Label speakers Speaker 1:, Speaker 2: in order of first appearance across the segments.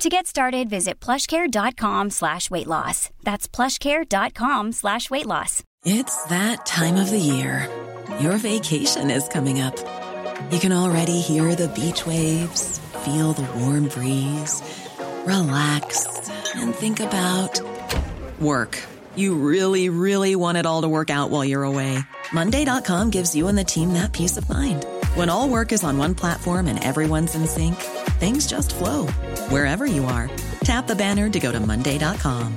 Speaker 1: To get started, visit plushcare.com slash weight loss. That's plushcare.com slash weight loss.
Speaker 2: It's that time of the year. Your vacation is coming up. You can already hear the beach waves, feel the warm breeze, relax, and think about work. You really, really want it all to work out while you're away. Monday.com gives you and the team that peace of mind. When all work is on one platform and everyone's in sync, things just flow wherever you are. Tap the banner to go to Monday.com.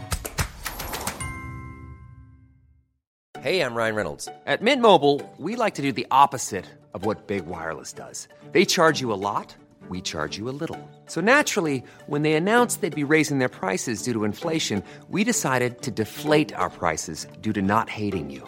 Speaker 3: Hey, I'm Ryan Reynolds. At Mint Mobile, we like to do the opposite of what Big Wireless does. They charge you a lot, we charge you a little. So naturally, when they announced they'd be raising their prices due to inflation, we decided to deflate our prices due to not hating you.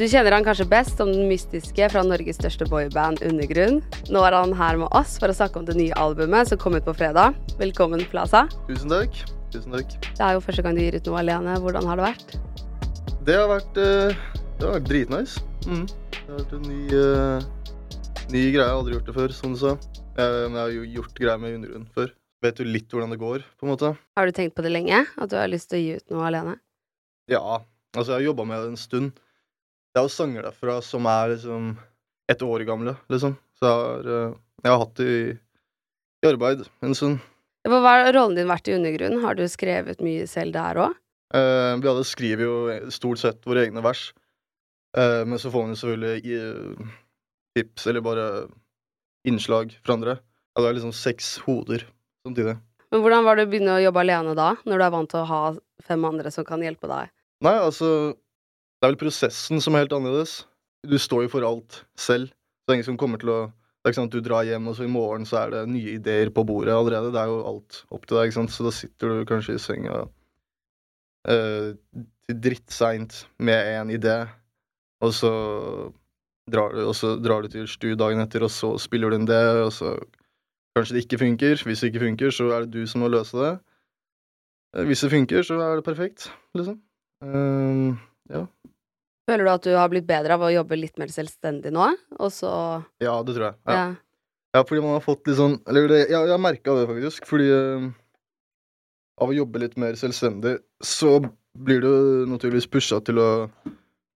Speaker 4: Du kjenner han kanskje best som den mystiske fra Norges største boyband Undergrunn. Nå er han her med oss for å snakke om det nye albumet som kom ut på fredag. Velkommen, Plaza.
Speaker 5: Tusen takk. Tusen takk.
Speaker 4: Det er jo første gang du gir ut noe alene. Hvordan har det vært?
Speaker 5: Det har vært, eh, det har vært dritnice. Mm. Det har vært en ny, eh, ny greie. Jeg har aldri gjort det før, som du sa. Jeg, men jeg har jo gjort greier med Undergrunn før. Vet jo litt hvordan det går, på en måte.
Speaker 4: Har du tenkt på det lenge? At du har lyst til å gi ut noe alene?
Speaker 5: Ja. Altså, jeg har jobba med det en stund. Det er jo sanger derfra som er liksom ett år gamle, liksom. Så jeg har, eh, jeg har hatt det i, i arbeid en stund.
Speaker 4: Hva har rollen din vært i Undergrunnen? Har du skrevet mye selv der òg?
Speaker 5: Eh, vi alle skriver jo stort sett våre egne vers. Eh, men så får man selvfølgelig i, tips, eller bare innslag fra andre. Ja, det er liksom seks hoder samtidig.
Speaker 4: Men hvordan var det å begynne å jobbe alene da, når du er vant til å ha fem andre som kan hjelpe deg?
Speaker 5: Nei, altså Det er vel prosessen som er helt annerledes. Du står jo for alt selv. Det er ingen som kommer til å Det er ikke sånn at du drar hjem, og så i morgen så er det nye ideer på bordet allerede. Det er jo alt opp til deg, ikke sant. Så da sitter du kanskje i senga eh, til drittseint med en idé, og så drar du, og så drar du til stu dagen etter, og så spiller du inn det, og så kanskje det ikke funker. Hvis det ikke funker, så er det du som må løse det. Eh, Hvis det funker, så er det perfekt, liksom. Um, ja.
Speaker 4: Føler du at du har blitt bedre av å jobbe litt mer selvstendig nå? Og så
Speaker 5: ja, det tror jeg. Ja.
Speaker 4: Ja.
Speaker 5: Ja, fordi man har fått litt sånn Eller det, ja, jeg har merka det, faktisk. Fordi uh, av å jobbe litt mer selvstendig, så blir du naturligvis pusha til å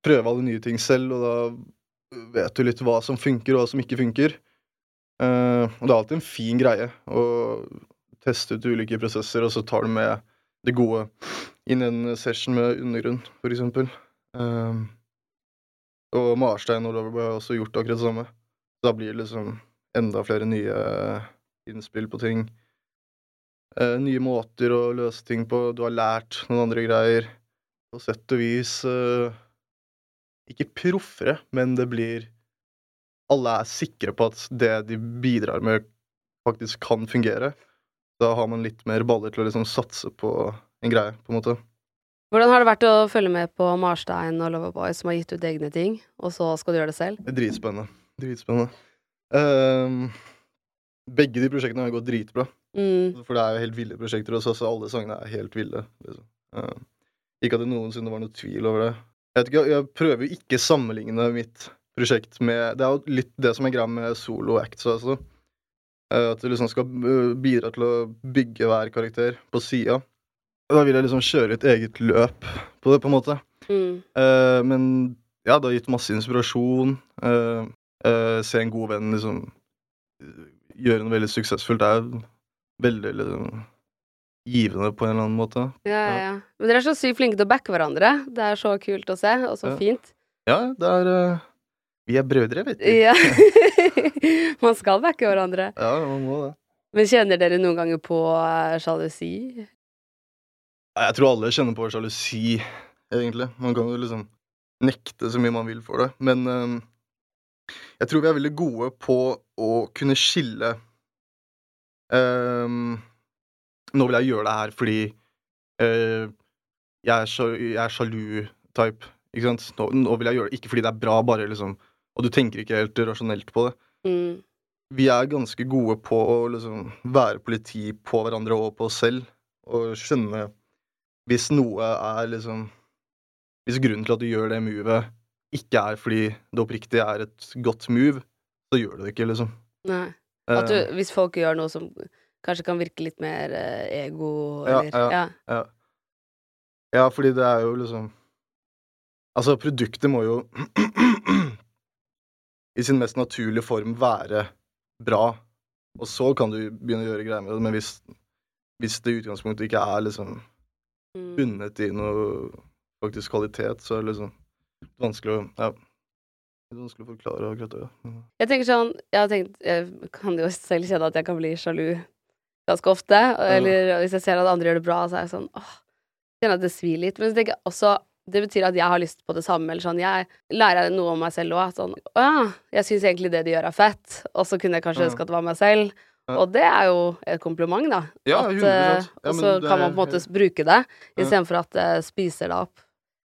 Speaker 5: prøve alle nye ting selv, og da vet du litt hva som funker, og hva som ikke funker. Uh, og det er alltid en fin greie å teste ut ulike prosesser, og så tar du med det gode inn i en session med undergrunn, for eksempel. Eh, og Marstein og Loverboy har også gjort akkurat det samme. Da blir det liksom enda flere nye innspill på ting. Eh, nye måter å løse ting på. Du har lært noen andre greier. På sett og vis eh, Ikke proffere, men det blir Alle er sikre på at det de bidrar med, faktisk kan fungere. Da har man litt mer baller til å liksom satse på en greie, på en måte.
Speaker 4: Hvordan har det vært å følge med på Marstein og Loverboy, som har gitt ut egne ting, og så skal du gjøre det selv?
Speaker 5: Det er dritspennende. Dritspennende. Um, begge de prosjektene har gått dritbra.
Speaker 4: Mm.
Speaker 5: For det er jo helt ville prosjekter også, så alle sangene er helt ville. Liksom. Um, ikke at det noensinne var noe tvil over det. Jeg, vet ikke, jeg prøver jo ikke å sammenligne mitt prosjekt med Det er jo litt det som er greia med solo acts også. Eh, at du liksom skal eh, bidra til å bygge hver karakter på sida. Da vil jeg liksom kjøre et eget løp på det, på en måte.
Speaker 4: Mm.
Speaker 5: Uh, men ja, det har gitt masse inspirasjon. Uh, uh, se en god venn liksom gjøre noe veldig suksessfullt. Det er veldig liksom givende på en eller annen måte.
Speaker 4: Ja, ja, ja. Men dere er så sykt flinke til å backe hverandre. Det er så kult å se, og så
Speaker 5: Ja.
Speaker 4: fint.
Speaker 5: Ja, det er uh, Vi er brødre, vet du.
Speaker 4: Ja. Man skal backe hverandre.
Speaker 5: Ja, man må det.
Speaker 4: Men kjenner dere noen ganger på sjalusi?
Speaker 5: Jeg tror alle kjenner på sjalusi, egentlig. Man kan jo liksom nekte så mye man vil for det. Men um, jeg tror vi er veldig gode på å kunne skille um, Nå vil jeg gjøre det her fordi uh, er, jeg er sjalu-type. Ikke sant? Nå, nå vil jeg gjøre det ikke fordi det er bra, bare liksom Og du tenker ikke helt rasjonelt på det.
Speaker 4: Mm.
Speaker 5: Vi er ganske gode på å liksom være politi på hverandre og på oss selv, og skjønne hvis noe er liksom Hvis grunnen til at du gjør det movet, ikke er fordi det oppriktig er et godt move, så gjør du det ikke, liksom.
Speaker 4: Nei. At du,
Speaker 5: Eh,
Speaker 4: hvis folk gjør noe som kanskje kan virke litt mer eh, ego,
Speaker 5: Ja,
Speaker 4: eller
Speaker 5: ja. ja. ja, fordi det er jo liksom Altså, produktet må jo i sin mest naturlige form være bra, og så kan du begynne å gjøre greier med det, men hvis, hvis det i utgangspunktet ikke er liksom. Bundet i noe faktisk kvalitet, så er det liksom vanskelig å Ja. Litt vanskelig å forklare akkurat det. ja.
Speaker 4: Jeg tenker sånn Jeg har tenkt Jeg kan jo selv kjenne at jeg kan bli sjalu ganske ofte. Eller Eller hvis jeg ser at andre gjør det bra, så er jeg sånn åh, kjenner at det svir litt. Men så tenker jeg også det betyr at jeg har lyst på det samme. Eller sånn, jeg lærer noe om meg selv òg. Sånn, å ja, jeg syns egentlig det de gjør, er fett. Og så kunne jeg kanskje
Speaker 5: Ja.
Speaker 4: ønske at det var meg selv. Og det er jo et kompliment, da.
Speaker 5: Ja,
Speaker 4: at,
Speaker 5: 100%.
Speaker 4: eh,
Speaker 5: Ja,
Speaker 4: og så kan man på en måte bruke det, istedenfor at det spiser det opp.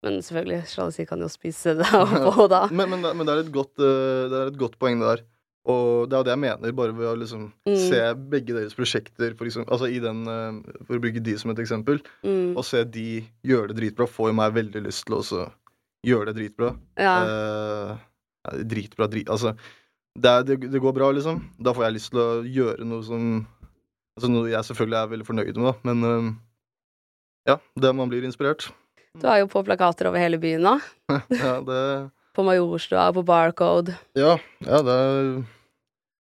Speaker 4: Men selvfølgelig, sjalusi kan jo spise det opp òg, da.
Speaker 5: Men, men, det- men det, er et godt, eh, det er et godt poeng, det der. Og det er jo det jeg mener, bare ved å liksom
Speaker 4: Mm.
Speaker 5: se begge deres prosjekter, for, eksempel, altså i den, eh, for å bruke de som et eksempel,
Speaker 4: Mm.
Speaker 5: og se de gjøre det dritbra, får jo meg veldig lyst til å gjøre det dritbra.
Speaker 4: Ja.
Speaker 5: Eh, dritbra, drit... Altså, det, er, det, det går bra, liksom. Da får jeg lyst til å gjøre noe som Altså noe jeg selvfølgelig er veldig fornøyd med, da, men eh, ja, det man blir inspirert.
Speaker 4: Du er jo på plakater over hele byen nå.
Speaker 5: ja, det
Speaker 4: På Majorstua, på Barcode.
Speaker 5: Ja, ja, det er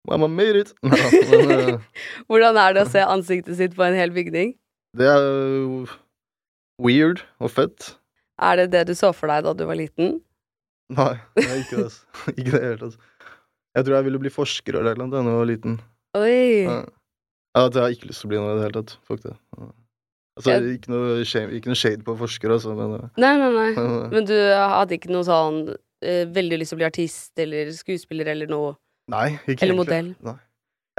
Speaker 5: Mamma made it! Nei men eh,
Speaker 4: Hvordan er det å se ansiktet sitt på en hel bygning?
Speaker 5: det er jo weird og fett.
Speaker 4: Er det det du så for deg da du var liten?
Speaker 5: Nei, det er ikke det. altså. Ikke det helt, altså. Jeg tror jeg ville bli forsker eller noe da jeg var liten.
Speaker 4: Oi!
Speaker 5: Ja. Ja, jeg har ikke lyst til å bli noe i det hele tatt. Fuck det. Altså,
Speaker 4: Jeg-
Speaker 5: ikke noe, shame, ikke noe shade på forskere, altså, men eh,
Speaker 4: Nei, nei, nei.
Speaker 5: men, eh,
Speaker 4: du hadde ikke noe sånn eh, veldig lyst til å bli artist eller skuespiller eller noe?
Speaker 5: Nei, ikke
Speaker 4: Eller
Speaker 5: egentlig.
Speaker 4: modell?
Speaker 5: Nei.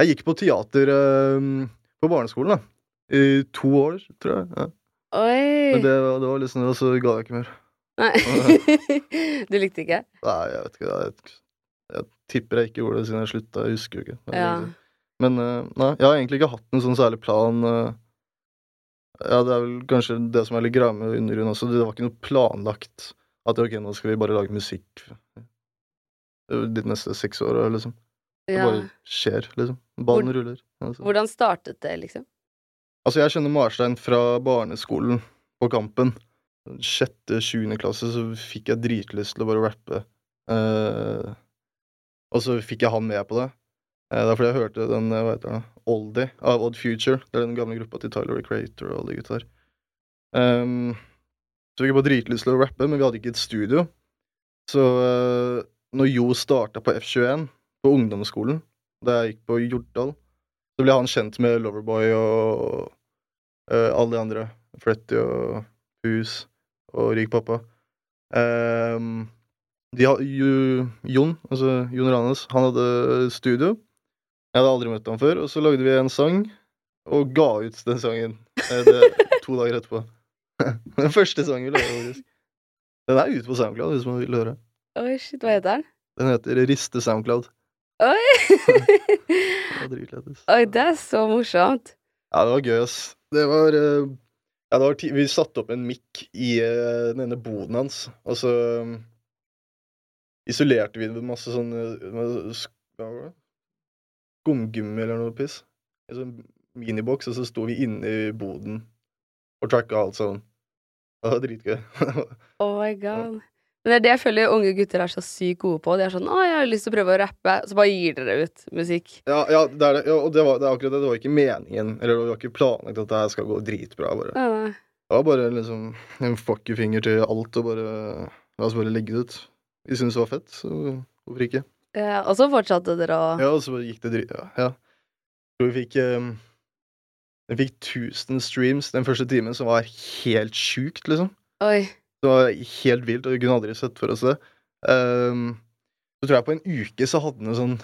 Speaker 5: Jeg gikk på teater eh, på barneskolen, da. I to år, tror jeg. Ja.
Speaker 4: Oi!
Speaker 5: Men det, var- det var liksom Og så ga jeg ikke mer.
Speaker 4: Nei. du likte ikke?
Speaker 5: Nei, jeg vet ikke. Jeg, jeg tipper jeg ikke gjorde det siden jeg slutta. Jeg husker jo ikke. Er
Speaker 4: Ja.
Speaker 5: Men eh, nei, jeg har egentlig ikke hatt en sånn særlig plan. eh. ja, det er vel kanskje det som er litt greia med Undergrunn også. Det var ikke noe planlagt at ok, nå skal vi bare lage musikk de neste seks åra, liksom. Det
Speaker 4: Ja.
Speaker 5: bare skjer, liksom. Ballen ruller. Altså.
Speaker 4: Hvordan startet det, liksom?
Speaker 5: altså, jeg kjenner Marstein fra barneskolen på Kampen. Sjette, sjuende klasse så fikk jeg dritlyst til å bare rappe. Eh, og så fikk jeg han med på det. Eh, det er fordi jeg hørte den eh, hva heter det, Oldie av Odd Future. Det er den gamle gruppa til Tyler Recreator og alle de gutta der. Um, så fikk jeg bare dritlyst til å rappe, men vi hadde ikke et studio. Så uh, når Jo starta på F21 på ungdomsskolen, da jeg gikk på Jordal, så ble han kjent med Loverboy og uh, alle de andre. Fretty og Hus og Rik pappa. Ehm, de Jon, altså Jon Ranes, han hadde studio. Jeg hadde aldri møtt ham før. Og så lagde vi en sang, og ga ut den sangen eh, det, to dager etterpå. den første sangen vi lagde, faktisk. Den er ute på SoundCloud, hvis man vil høre.
Speaker 4: Oi, shit, hva heter den?
Speaker 5: Den heter Riste SoundCloud.
Speaker 4: Oi!
Speaker 5: Det.
Speaker 4: Oi, det er så morsomt.
Speaker 5: Ja, det var gøy, ass. Det var eh, Ja, det var vi satte opp en mikk i den denne boden hans, og så isolerte vi med masse sånn med? Skumgummi eller noe piss. I sånn miniboks, og så sto vi inne i boden og tracka alt sånn. Det var dritgøy.
Speaker 4: Oh my god. Men det er det jeg føler unge gutter er så sykt gode på. De er sånn 'Å, jeg har lyst til å prøve å rappe', så bare gir dere ut musikk.
Speaker 5: Ja, ja, det er det. Ja, og det, var, det er akkurat det. Det var ikke meningen, eller det var ikke planlagt at det her skal gå dritbra. bare.
Speaker 4: Ja.
Speaker 5: Det var bare liksom en fuck you-finger til alt, og bare La oss bare legge det ut. Vi syntes det var fett, så hvorfor ikke?
Speaker 4: Ja, og så fortsatte dere å
Speaker 5: Ja, og så gikk det dritt... Ja. ja. Så vi fikk um, Den fikk 1000 streams den første timen, som var helt sjukt, liksom.
Speaker 4: Oi.
Speaker 5: Det var helt vilt, og vi kunne aldri sett for oss det. Um, så tror jeg på en uke så hadde den sånn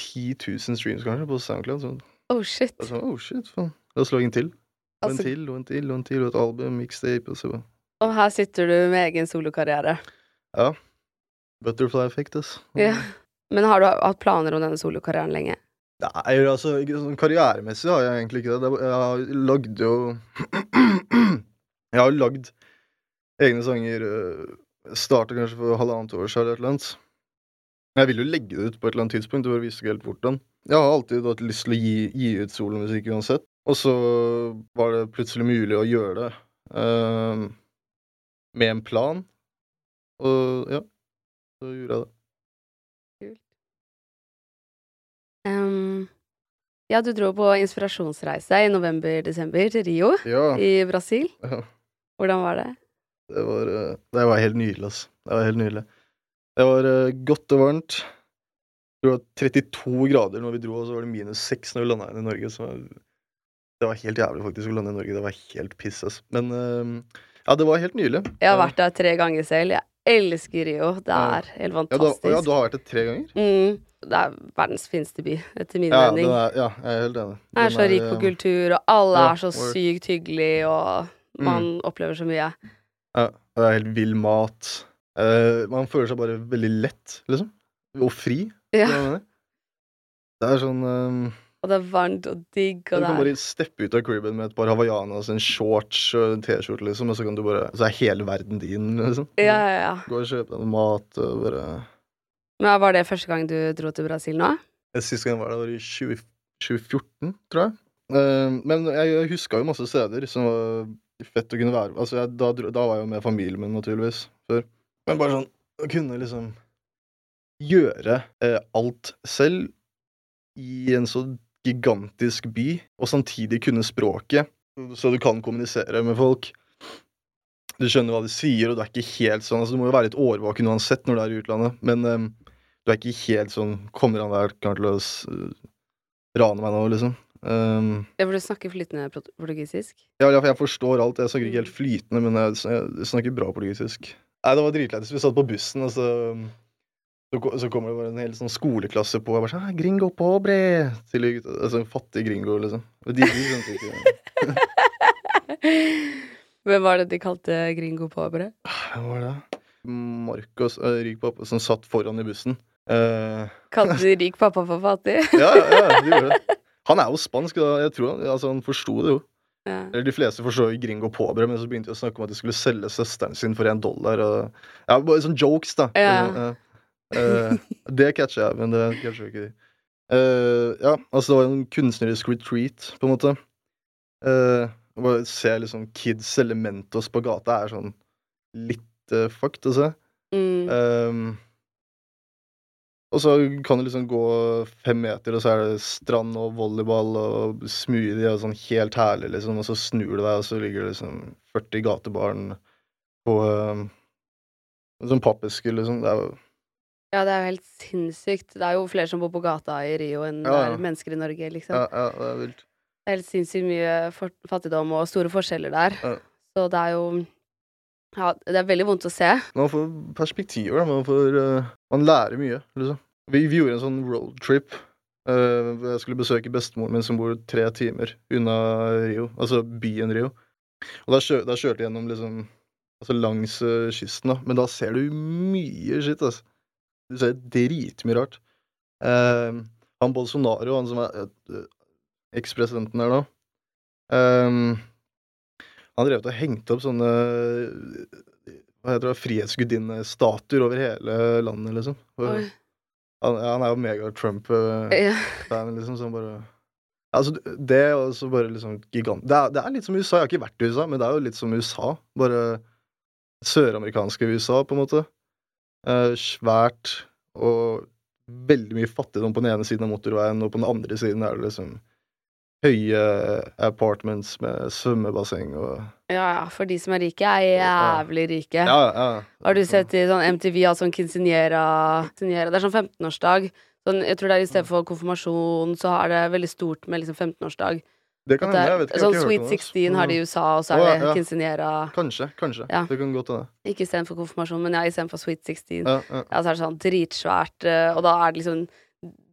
Speaker 5: 10 000 streams, kanskje, på SoundCloud. Sånn.
Speaker 4: Oh, shit.
Speaker 5: Så, oh shit, faen. La oss lage en til. Og en
Speaker 4: Altså,
Speaker 5: til, og en til, og en til, og et album, mixtape, og så
Speaker 4: og her sitter du med egen solokarriere.
Speaker 5: Ja. Butterfly effect, ass.
Speaker 4: Ja. Men har du hatt planer om denne solokarrieren lenge?
Speaker 5: Nei, altså, sånn karrieremessig har jeg egentlig ikke det. jeg har lagd jo Jeg har lagd egne sanger øh, Starta kanskje for halvannet år siden eller. Men Jeg ville jo legge det ut på et eller annet tidspunkt. Det bare visste ikke helt hvordan. Jeg har alltid hatt lyst til å gi, gi ut solomusikk uansett. Og så var det plutselig mulig å gjøre det uh, med en plan. Og ja, så gjorde jeg det.
Speaker 4: Ehm, ja, du dro på inspirasjonsreise i november-desember til Rio
Speaker 5: Ja.
Speaker 4: i Brasil.
Speaker 5: ja.
Speaker 4: Hvordan var det?
Speaker 5: Det var, eh, det var helt nydelig, altså. Det var helt nydelig. Det var eh, godt og varmt. Det var 32 grader når vi dro, og så var det minus 6 når vi landa igjen i Norge. Så det var helt jævlig faktisk å lande i Norge. Det var helt piss, altså. Men eh, ja, det var helt nydelig.
Speaker 4: Jeg har vært der tre ganger selv. Jeg elsker Rio. Det er helt
Speaker 5: ja, du,
Speaker 4: fantastisk.
Speaker 5: ja, du har vært der tre ganger?
Speaker 4: mm, det er verdens fineste by, etter min
Speaker 5: Ja,
Speaker 4: mening.
Speaker 5: er, ja, jeg er helt enig.
Speaker 4: Den er så rik på
Speaker 5: eh,
Speaker 4: kultur, og alle
Speaker 5: ja,
Speaker 4: er så sykt hyggelige, og
Speaker 5: Mm.
Speaker 4: man opplever så mye.
Speaker 5: Ja, det er helt vill mat. Uh, man føler seg bare veldig lett, liksom. Og fri.
Speaker 4: Ja.
Speaker 5: Det er sånn eh,
Speaker 4: Og det er varmt og digg, Og
Speaker 5: Du
Speaker 4: kan
Speaker 5: bare steppe ut av creeben med et par hawaiianas, en shorts og en T-skjorte, liksom, og så kan du bare Så er hele verden din, liksom.
Speaker 4: Ja, ja, ja.
Speaker 5: Gå og kjøpe deg mat og bare
Speaker 4: Men var det første gang du dro til Brasil nå?
Speaker 5: Sist gang var det var i 20, 2014, tror jeg. Eh, men jeg huska jo masse steder som var fett å kunne være Altså, jeg, da, da var jeg jo med familien min, naturligvis, før. Men bare sånn å kunne liksom gjøre eh, alt selv i en så gigantisk by, og samtidig kunne språket, så du kan kommunisere med folk. Du skjønner hva de sier, og du er ikke helt sånn altså Du må jo være litt årvåken uansett når du er i utlandet, men um, du er ikke helt sånn Kommer han der klar til å uh, rane meg nå, liksom? Um,
Speaker 4: Ja, for du snakker flytende portugisisk?
Speaker 5: ja, ja, for jeg forstår alt. Jeg snakker ikke helt flytende, men jeg, jeg snakker bra portugisisk. Nei, det var dritlættis. Vi satt på bussen, og så så, så kommer det bare en hel sånn skoleklasse på. Og bare sånn «Ah, 'Gringo pobre!' Til. Altså en fattig gringo, liksom. Og de, de ikke
Speaker 4: Hvem var det de kalte gringo pobre?
Speaker 5: Hvem var det? Marcos, uh, rik pappa, som satt foran i bussen. Uh,
Speaker 4: Kalte de rik pappa for fattig?
Speaker 5: ja, ja, ja, de gjorde det. Han er jo spansk, da. Jeg tror han, altså, han forsto det jo.
Speaker 4: Ja.
Speaker 5: Eller de fleste forstår jo gringo pobre, men så begynte de å snakke om at de skulle selge søsteren sin for en dollar. Og, ja, bare sånn jokes, da.
Speaker 4: Ja.
Speaker 5: Eh, det catcher jeg, men det catcher ikke de. Uh, ja, altså det var en kunstnerisk retreat, på en måte. Uh, bare se liksom kids elementos på gata er sånn litt uh, fucked å se.
Speaker 4: Mm.
Speaker 5: Um, og så kan du liksom gå fem meter, og så er det strand og volleyball og smoothie og sånn helt herlig, liksom. Og så snur du deg, og så ligger det liksom 40 gatebarn på uh, en sånn pappeske, liksom. Det er jo
Speaker 4: Ja, det er jo helt sinnssykt. Det er jo flere som bor på gata i Rio enn det er mennesker i Norge, liksom.
Speaker 5: ja, ja, det er vilt.
Speaker 4: Det er helt sinnssykt mye for fattigdom og store forskjeller der.
Speaker 5: Ja.
Speaker 4: Så det er jo Ja, det er veldig vondt å se.
Speaker 5: Man får perspektiver. Man får uh, Man lærer mye, liksom. Vi, vi gjorde en sånn roadtrip. Uh, jeg skulle besøke bestemoren min, som bor tre timer unna Rio. Altså byen Rio. Og da, kjør, da kjørte jeg gjennom liksom Altså langs uh, kysten, da. Men da ser du mye skitt, altså. Du ser dritmye rart. Uh, han Bolsonaro, han som er uh, ekspresidenten der nå um, Han drev og hengte opp sånne hva heter det, frihetsgudinne-statuer over hele landet, liksom. For, han, han er jo mega-Trump-fan,
Speaker 4: Ja.
Speaker 5: liksom, så han bare Altså, det er også bare liksom gigant... Det er, det er litt som USA. Jeg har ikke vært i USA, men det er jo litt som USA. Bare søramerikanske USA, på en måte. Eh, svært og veldig mye fattigdom på den ene siden av motorveien, og på den andre siden er det liksom høye apartments med svømmebasseng og
Speaker 4: Ja, ja, for de som er rike, er jævlig rike.
Speaker 5: Ja, ja.
Speaker 4: Har du sett i sånn MTV har sånn quinceanera quinceanera- Det er sånn 15-årsdag. Sånn, jeg tror det er i stedet for konfirmasjon, så er det veldig stort med liksom 15-årsdag.
Speaker 5: Det kan hende.
Speaker 4: er-
Speaker 5: Jeg vet ikke. jeg
Speaker 4: Sånn
Speaker 5: har ikke
Speaker 4: Sweet
Speaker 5: hørt
Speaker 4: 16 har de i USA, og så er
Speaker 5: Å,
Speaker 4: det
Speaker 5: ja.
Speaker 4: quinceanera
Speaker 5: Kanskje. Kanskje.
Speaker 4: Ja.
Speaker 5: Det kan godt hende.
Speaker 4: Ikke istedenfor konfirmasjon, men ja, istedenfor Sweet 16.
Speaker 5: Ja, ja.
Speaker 4: Ja, så er det sånn dritsvært, eh, og da er det liksom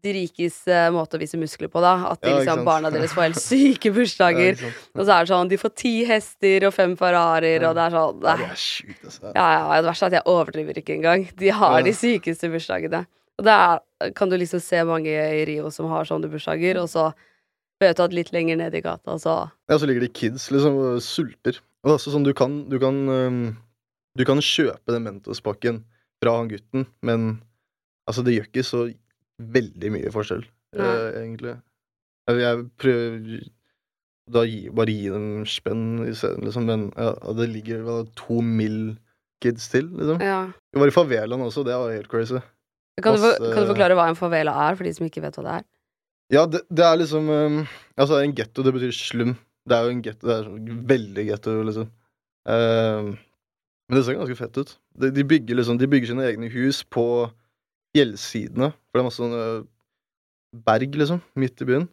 Speaker 4: de rikes eh, måte å vise muskler på, da. At de,
Speaker 5: Ja,
Speaker 4: liksom, barna deres får helt syke bursdager. og så er det sånn, de får ti hester og fem Ferrarier, og det er sånn
Speaker 5: Ja,
Speaker 4: det
Speaker 5: det
Speaker 4: er,
Speaker 5: sjukt, altså.
Speaker 4: Ja, ja, det verste er at jeg overdriver ikke engang. De har
Speaker 5: Ja.
Speaker 4: de sykeste bursdagene. Og da kan du liksom se mange i Rio som har sånne bursdager, og så vet at litt lenger ned i gata, så
Speaker 5: Ja, så ligger det kids liksom og sulter. Og altså sånn, du kan, du kan, um, du kan kjøpe den Mentos-pakken fra han gutten, men altså, det gjør ikke så veldig mye forskjell, eh, egentlig. Jeg, jeg prøver da gi, bare gi dem spenn isteden, liksom, men ja, det ligger vel to mill kids til, liksom.
Speaker 4: ja.
Speaker 5: Vi var i favelaen også, det var helt crazy.
Speaker 4: Kan du, for, kan du forklare hva en favela er, for de som ikke vet hva det er?
Speaker 5: Ja, det, det er liksom um, Altså, en getto, det betyr slum. Det er jo en getto, det er veldig getto, liksom. Um, men det ser ganske fett ut. De, de, bygger liksom, de bygger sine egne hus på fjellsidene. For det er masse sånne berg, liksom, midt i byen.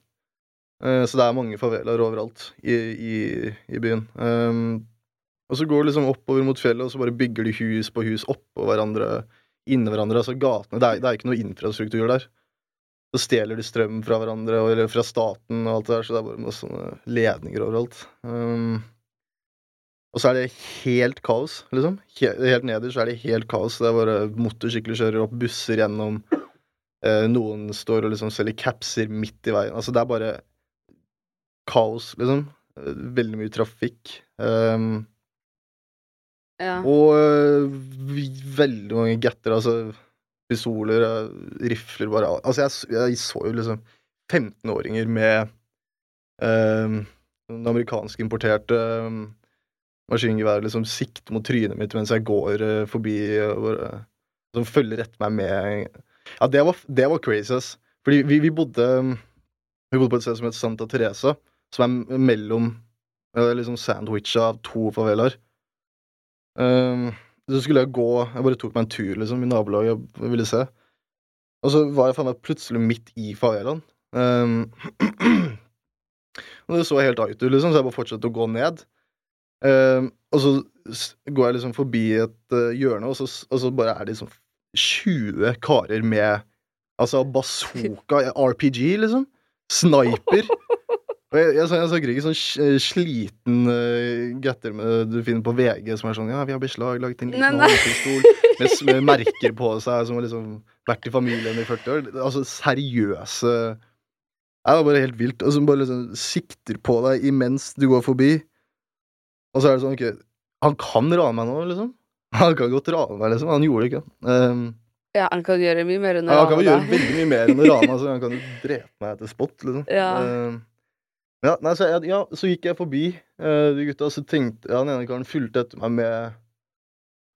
Speaker 5: Uh, så det er mange favelaer overalt i, i, i byen. Um, og så går det liksom oppover mot fjellet, og så bare bygger de hus på hus oppå hverandre, inni hverandre. Altså gatene Det er, det er ikke noe infrastruktur der. Så stjeler de strøm fra hverandre, eller fra staten og alt det der, så det er bare masse sånne ledninger overalt. Um, og så er det helt kaos, liksom. He helt nederst er det helt kaos. Det er bare motorsykler kjører opp, busser gjennom. Eh, noen står og liksom selger capser midt i veien. Altså, det er bare kaos, liksom. Eh, Veldig mye trafikk. Um,
Speaker 4: Ja.
Speaker 5: og øh, veldig mange getter, altså pistoler, øh, rifler bare Altså, jeg, jeg så jo liksom 15-åringer med øh, amerikanske importerte øh, maskingevær liksom sikte mot trynet mitt mens jeg går øh, forbi og Som følger etter meg med Ja, det var, det var crazy, ass. Fordi vi, vi bodde Vi bodde på et sted som het Santa Teresa, som er mellom liksom sandwicha av to favelaer. Um, så skulle jeg gå Jeg bare tok meg en tur liksom i nabolaget og ville se. Og så var jeg faen meg plutselig midt i favelaen. Um, og det så helt out ut, liksom, så jeg bare fortsatte å gå ned. Um, og så går jeg liksom forbi et uh, hjørne, og så, og så bare er det liksom 20 karer med Altså bazooka, RPG, liksom. Sniper. Og jeg, jeg, så- jeg snakker ikke sånn sj- sliten uh, gutter du finner på VG som er sånn Ja, vi har beslaglagt en liten håndpistol med, med merker på seg, som har liksom vært i familien i 40 år. Altså seriøse Det var bare helt vilt. Og som bare liksom sikter på deg imens du går forbi. Og så er det sånn, ok Han kan rane meg nå, liksom. Han kan godt rane meg, liksom. Han gjorde det ikke. Um,
Speaker 4: ja, han kan gjøre mye mer enn å
Speaker 5: ja, han kan vel gjøre veldig mye mer enn å rane. Altså, han kan jo drepe meg etter spot, liksom.
Speaker 4: Ja.
Speaker 5: Eh, ja, nei, så, jeg, ja, så gikk jeg forbi uh, de gutta, og så tenkte ja, Den ene karen fulgte etter meg med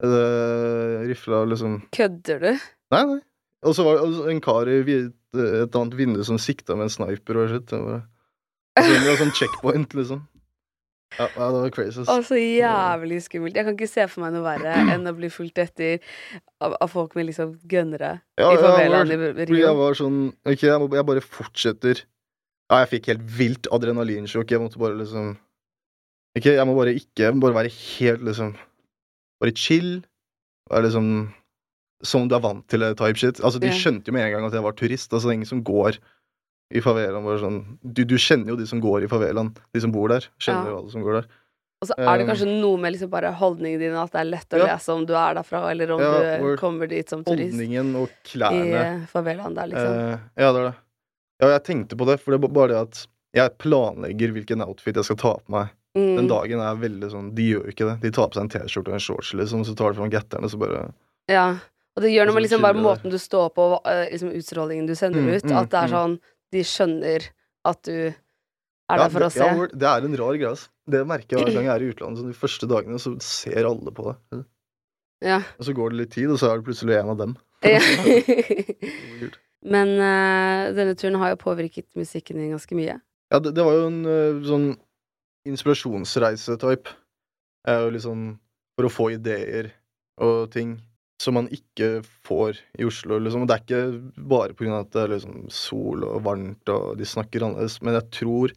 Speaker 5: uh, rifla, liksom.
Speaker 4: Kødder du?
Speaker 5: Nei, nei. Og så var det altså, en kar i et, et annet vindu som sikta med en sniper og shit. Det var, altså, det var sånn checkpoint, liksom. Ja, ja, det var crazy.
Speaker 4: Å, så jævlig skummelt. Jeg kan ikke se for meg noe verre enn å bli fulgt etter av, av folk med liksom gønnere
Speaker 5: Ja,
Speaker 4: i favelaen i
Speaker 5: Fordi
Speaker 4: Rio.
Speaker 5: jeg var sånn Ok, jeg, må, jeg bare fortsetter. Ja, jeg fikk helt vilt adrenalinsjokk. Jeg måtte bare liksom ikke, jeg må bare ikke bare være helt liksom Bare chill. Være liksom Som du er vant til, type shit. Altså, de skjønte jo med en gang at jeg var turist. Altså, det er ingen som går i favelaen bare sånn du, du kjenner jo de som går i favelaen. De som bor der. Kjenner
Speaker 4: Ja.
Speaker 5: jo alle som går der.
Speaker 4: Og så er det
Speaker 5: Um,
Speaker 4: kanskje noe med liksom bare holdningen din, at det er lett å
Speaker 5: Ja.
Speaker 4: lese om du er derfra, eller om
Speaker 5: Ja,
Speaker 4: du kommer dit som turist
Speaker 5: Holdningen og klærne.
Speaker 4: I favelaen der, liksom.
Speaker 5: Uh, ja, det er det. Ja, jeg tenkte på det, for det er bare det at jeg planlegger hvilken outfit jeg skal ta på meg. Den
Speaker 4: Mm,
Speaker 5: dagen er veldig sånn De gjør jo ikke det. De tar på seg en T-skjorte og en shorts, liksom, så tar de fram getterne, så bare
Speaker 4: ja. Og det gjør noe med liksom bare måten du står på, eh, liksom utstrålingen du sender
Speaker 5: Mm,
Speaker 4: ut.
Speaker 5: mm,
Speaker 4: At det er
Speaker 5: mm.
Speaker 4: sånn De skjønner at du er
Speaker 5: Ja,
Speaker 4: der for
Speaker 5: det,
Speaker 4: å se.
Speaker 5: ja, det er en rar greie, altså. Det merker jeg hver gang jeg er i utlandet. Så de første dagene så ser alle på det.
Speaker 4: Ja.
Speaker 5: Og så går det litt tid, og så er du plutselig en av dem.
Speaker 4: Ja. Men uh, denne turen har jo påvirket musikken din ganske mye.
Speaker 5: Ja, det, det var jo en uh, sånn inspirasjonsreise-type. Uh, liksom for å få ideer og ting som man ikke får i Oslo. Liksom. Og det er ikke bare på grunn av at det er liksom sol og varmt og de snakker annerledes, men jeg tror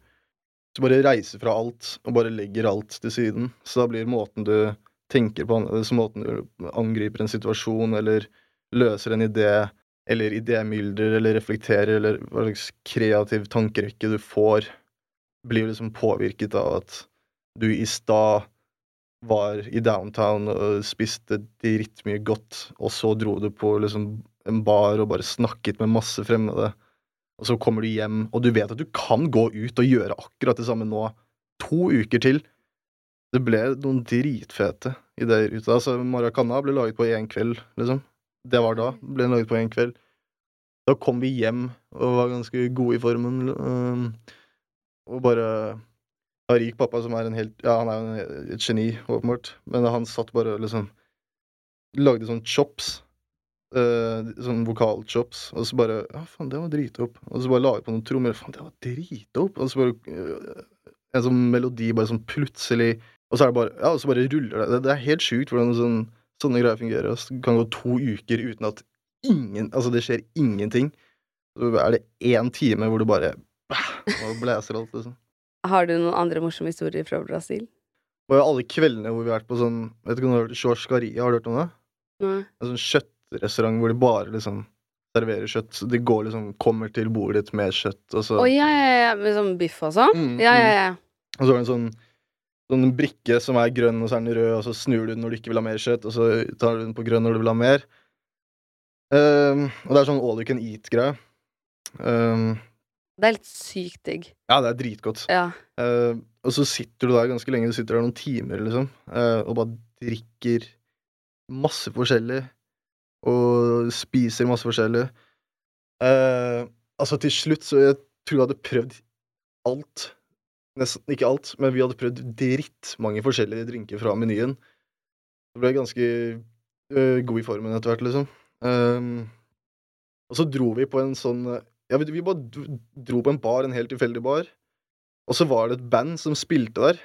Speaker 5: du bare reiser fra alt og bare legger alt til siden, så da blir måten du tenker på annerledes, måten du angriper en situasjon eller løser en idé eller idémylder eller reflekterer eller hva slags kreativ tankerekke du får, blir liksom påvirket av at du i stad var i downtown og spiste drittmye godt, og så dro du på liksom en bar og bare snakket med masse fremmede, og så kommer du hjem, og du vet at du kan gå ut og gjøre akkurat det samme nå, to uker til. Det ble noen dritfete ideer ut av det. Altså, Maracana ble laget på én kveld, liksom. Det var da. Ble laget på én kveld. Da kom vi hjem og var ganske gode i formen, og bare har rik pappa som er en helt Ja, han er jo et geni, åpenbart, men han satt bare liksom Lagde sånn chops. eh, sånn vokalchops, og så bare Ja, faen, det var dritdope. Og så bare la vi på noen trommer. Faen, det var dritdope. Og så bare eh, En sånn melodi bare sånn plutselig Og så er det bare Ja, og så bare ruller det. Det, det er helt sjukt hvordan sånn, sånne greier fungerer. Det kan gå to uker uten at ingen Altså, det skjer ingenting. Så er det én time hvor du bare og blæser alt, liksom.
Speaker 4: Har du noen andre morsomme historier fra Brasil?
Speaker 5: Jo alle kveldene hvor vi har vært på sånn Vet ikke om du har hørt Chorskaria? Har du hørt om det?
Speaker 4: Nei.
Speaker 5: En sånn kjøttrestaurant hvor de bare liksom serverer kjøtt. Så de går liksom Kommer til bordet ditt med kjøtt, og så
Speaker 4: Å ja, ja, ja, med sånn biff og sånn?
Speaker 5: Mm,
Speaker 4: Ja, ja, ja.
Speaker 5: Og så var det en sånn Sånn brikke som er grønn, og så er den rød, og så snur du den når du ikke vil ha mer kjøtt, og så tar du den på grønn når du vil ha mer. Um, og det er sånn all you can eat-greie. Um,
Speaker 4: Det er litt sykt digg.
Speaker 5: ja, det er dritgodt.
Speaker 4: Ja.
Speaker 5: Uh, og så sitter du der ganske lenge, du sitter der noen timer, liksom, uh, og bare drikker masse forskjellig, og spiser masse forskjellig. Uh, altså, til slutt så jeg tror jeg hadde prøvd alt. Nesten ikke alt, men vi hadde prøvd drittmange forskjellige drinker fra menyen. Så ble jeg ganske uh, god i formen etter hvert, liksom. Um, og så dro vi på en sånn Ja, vi, vi bare dro på en bar, en helt tilfeldig bar. Og så var det et band som spilte der.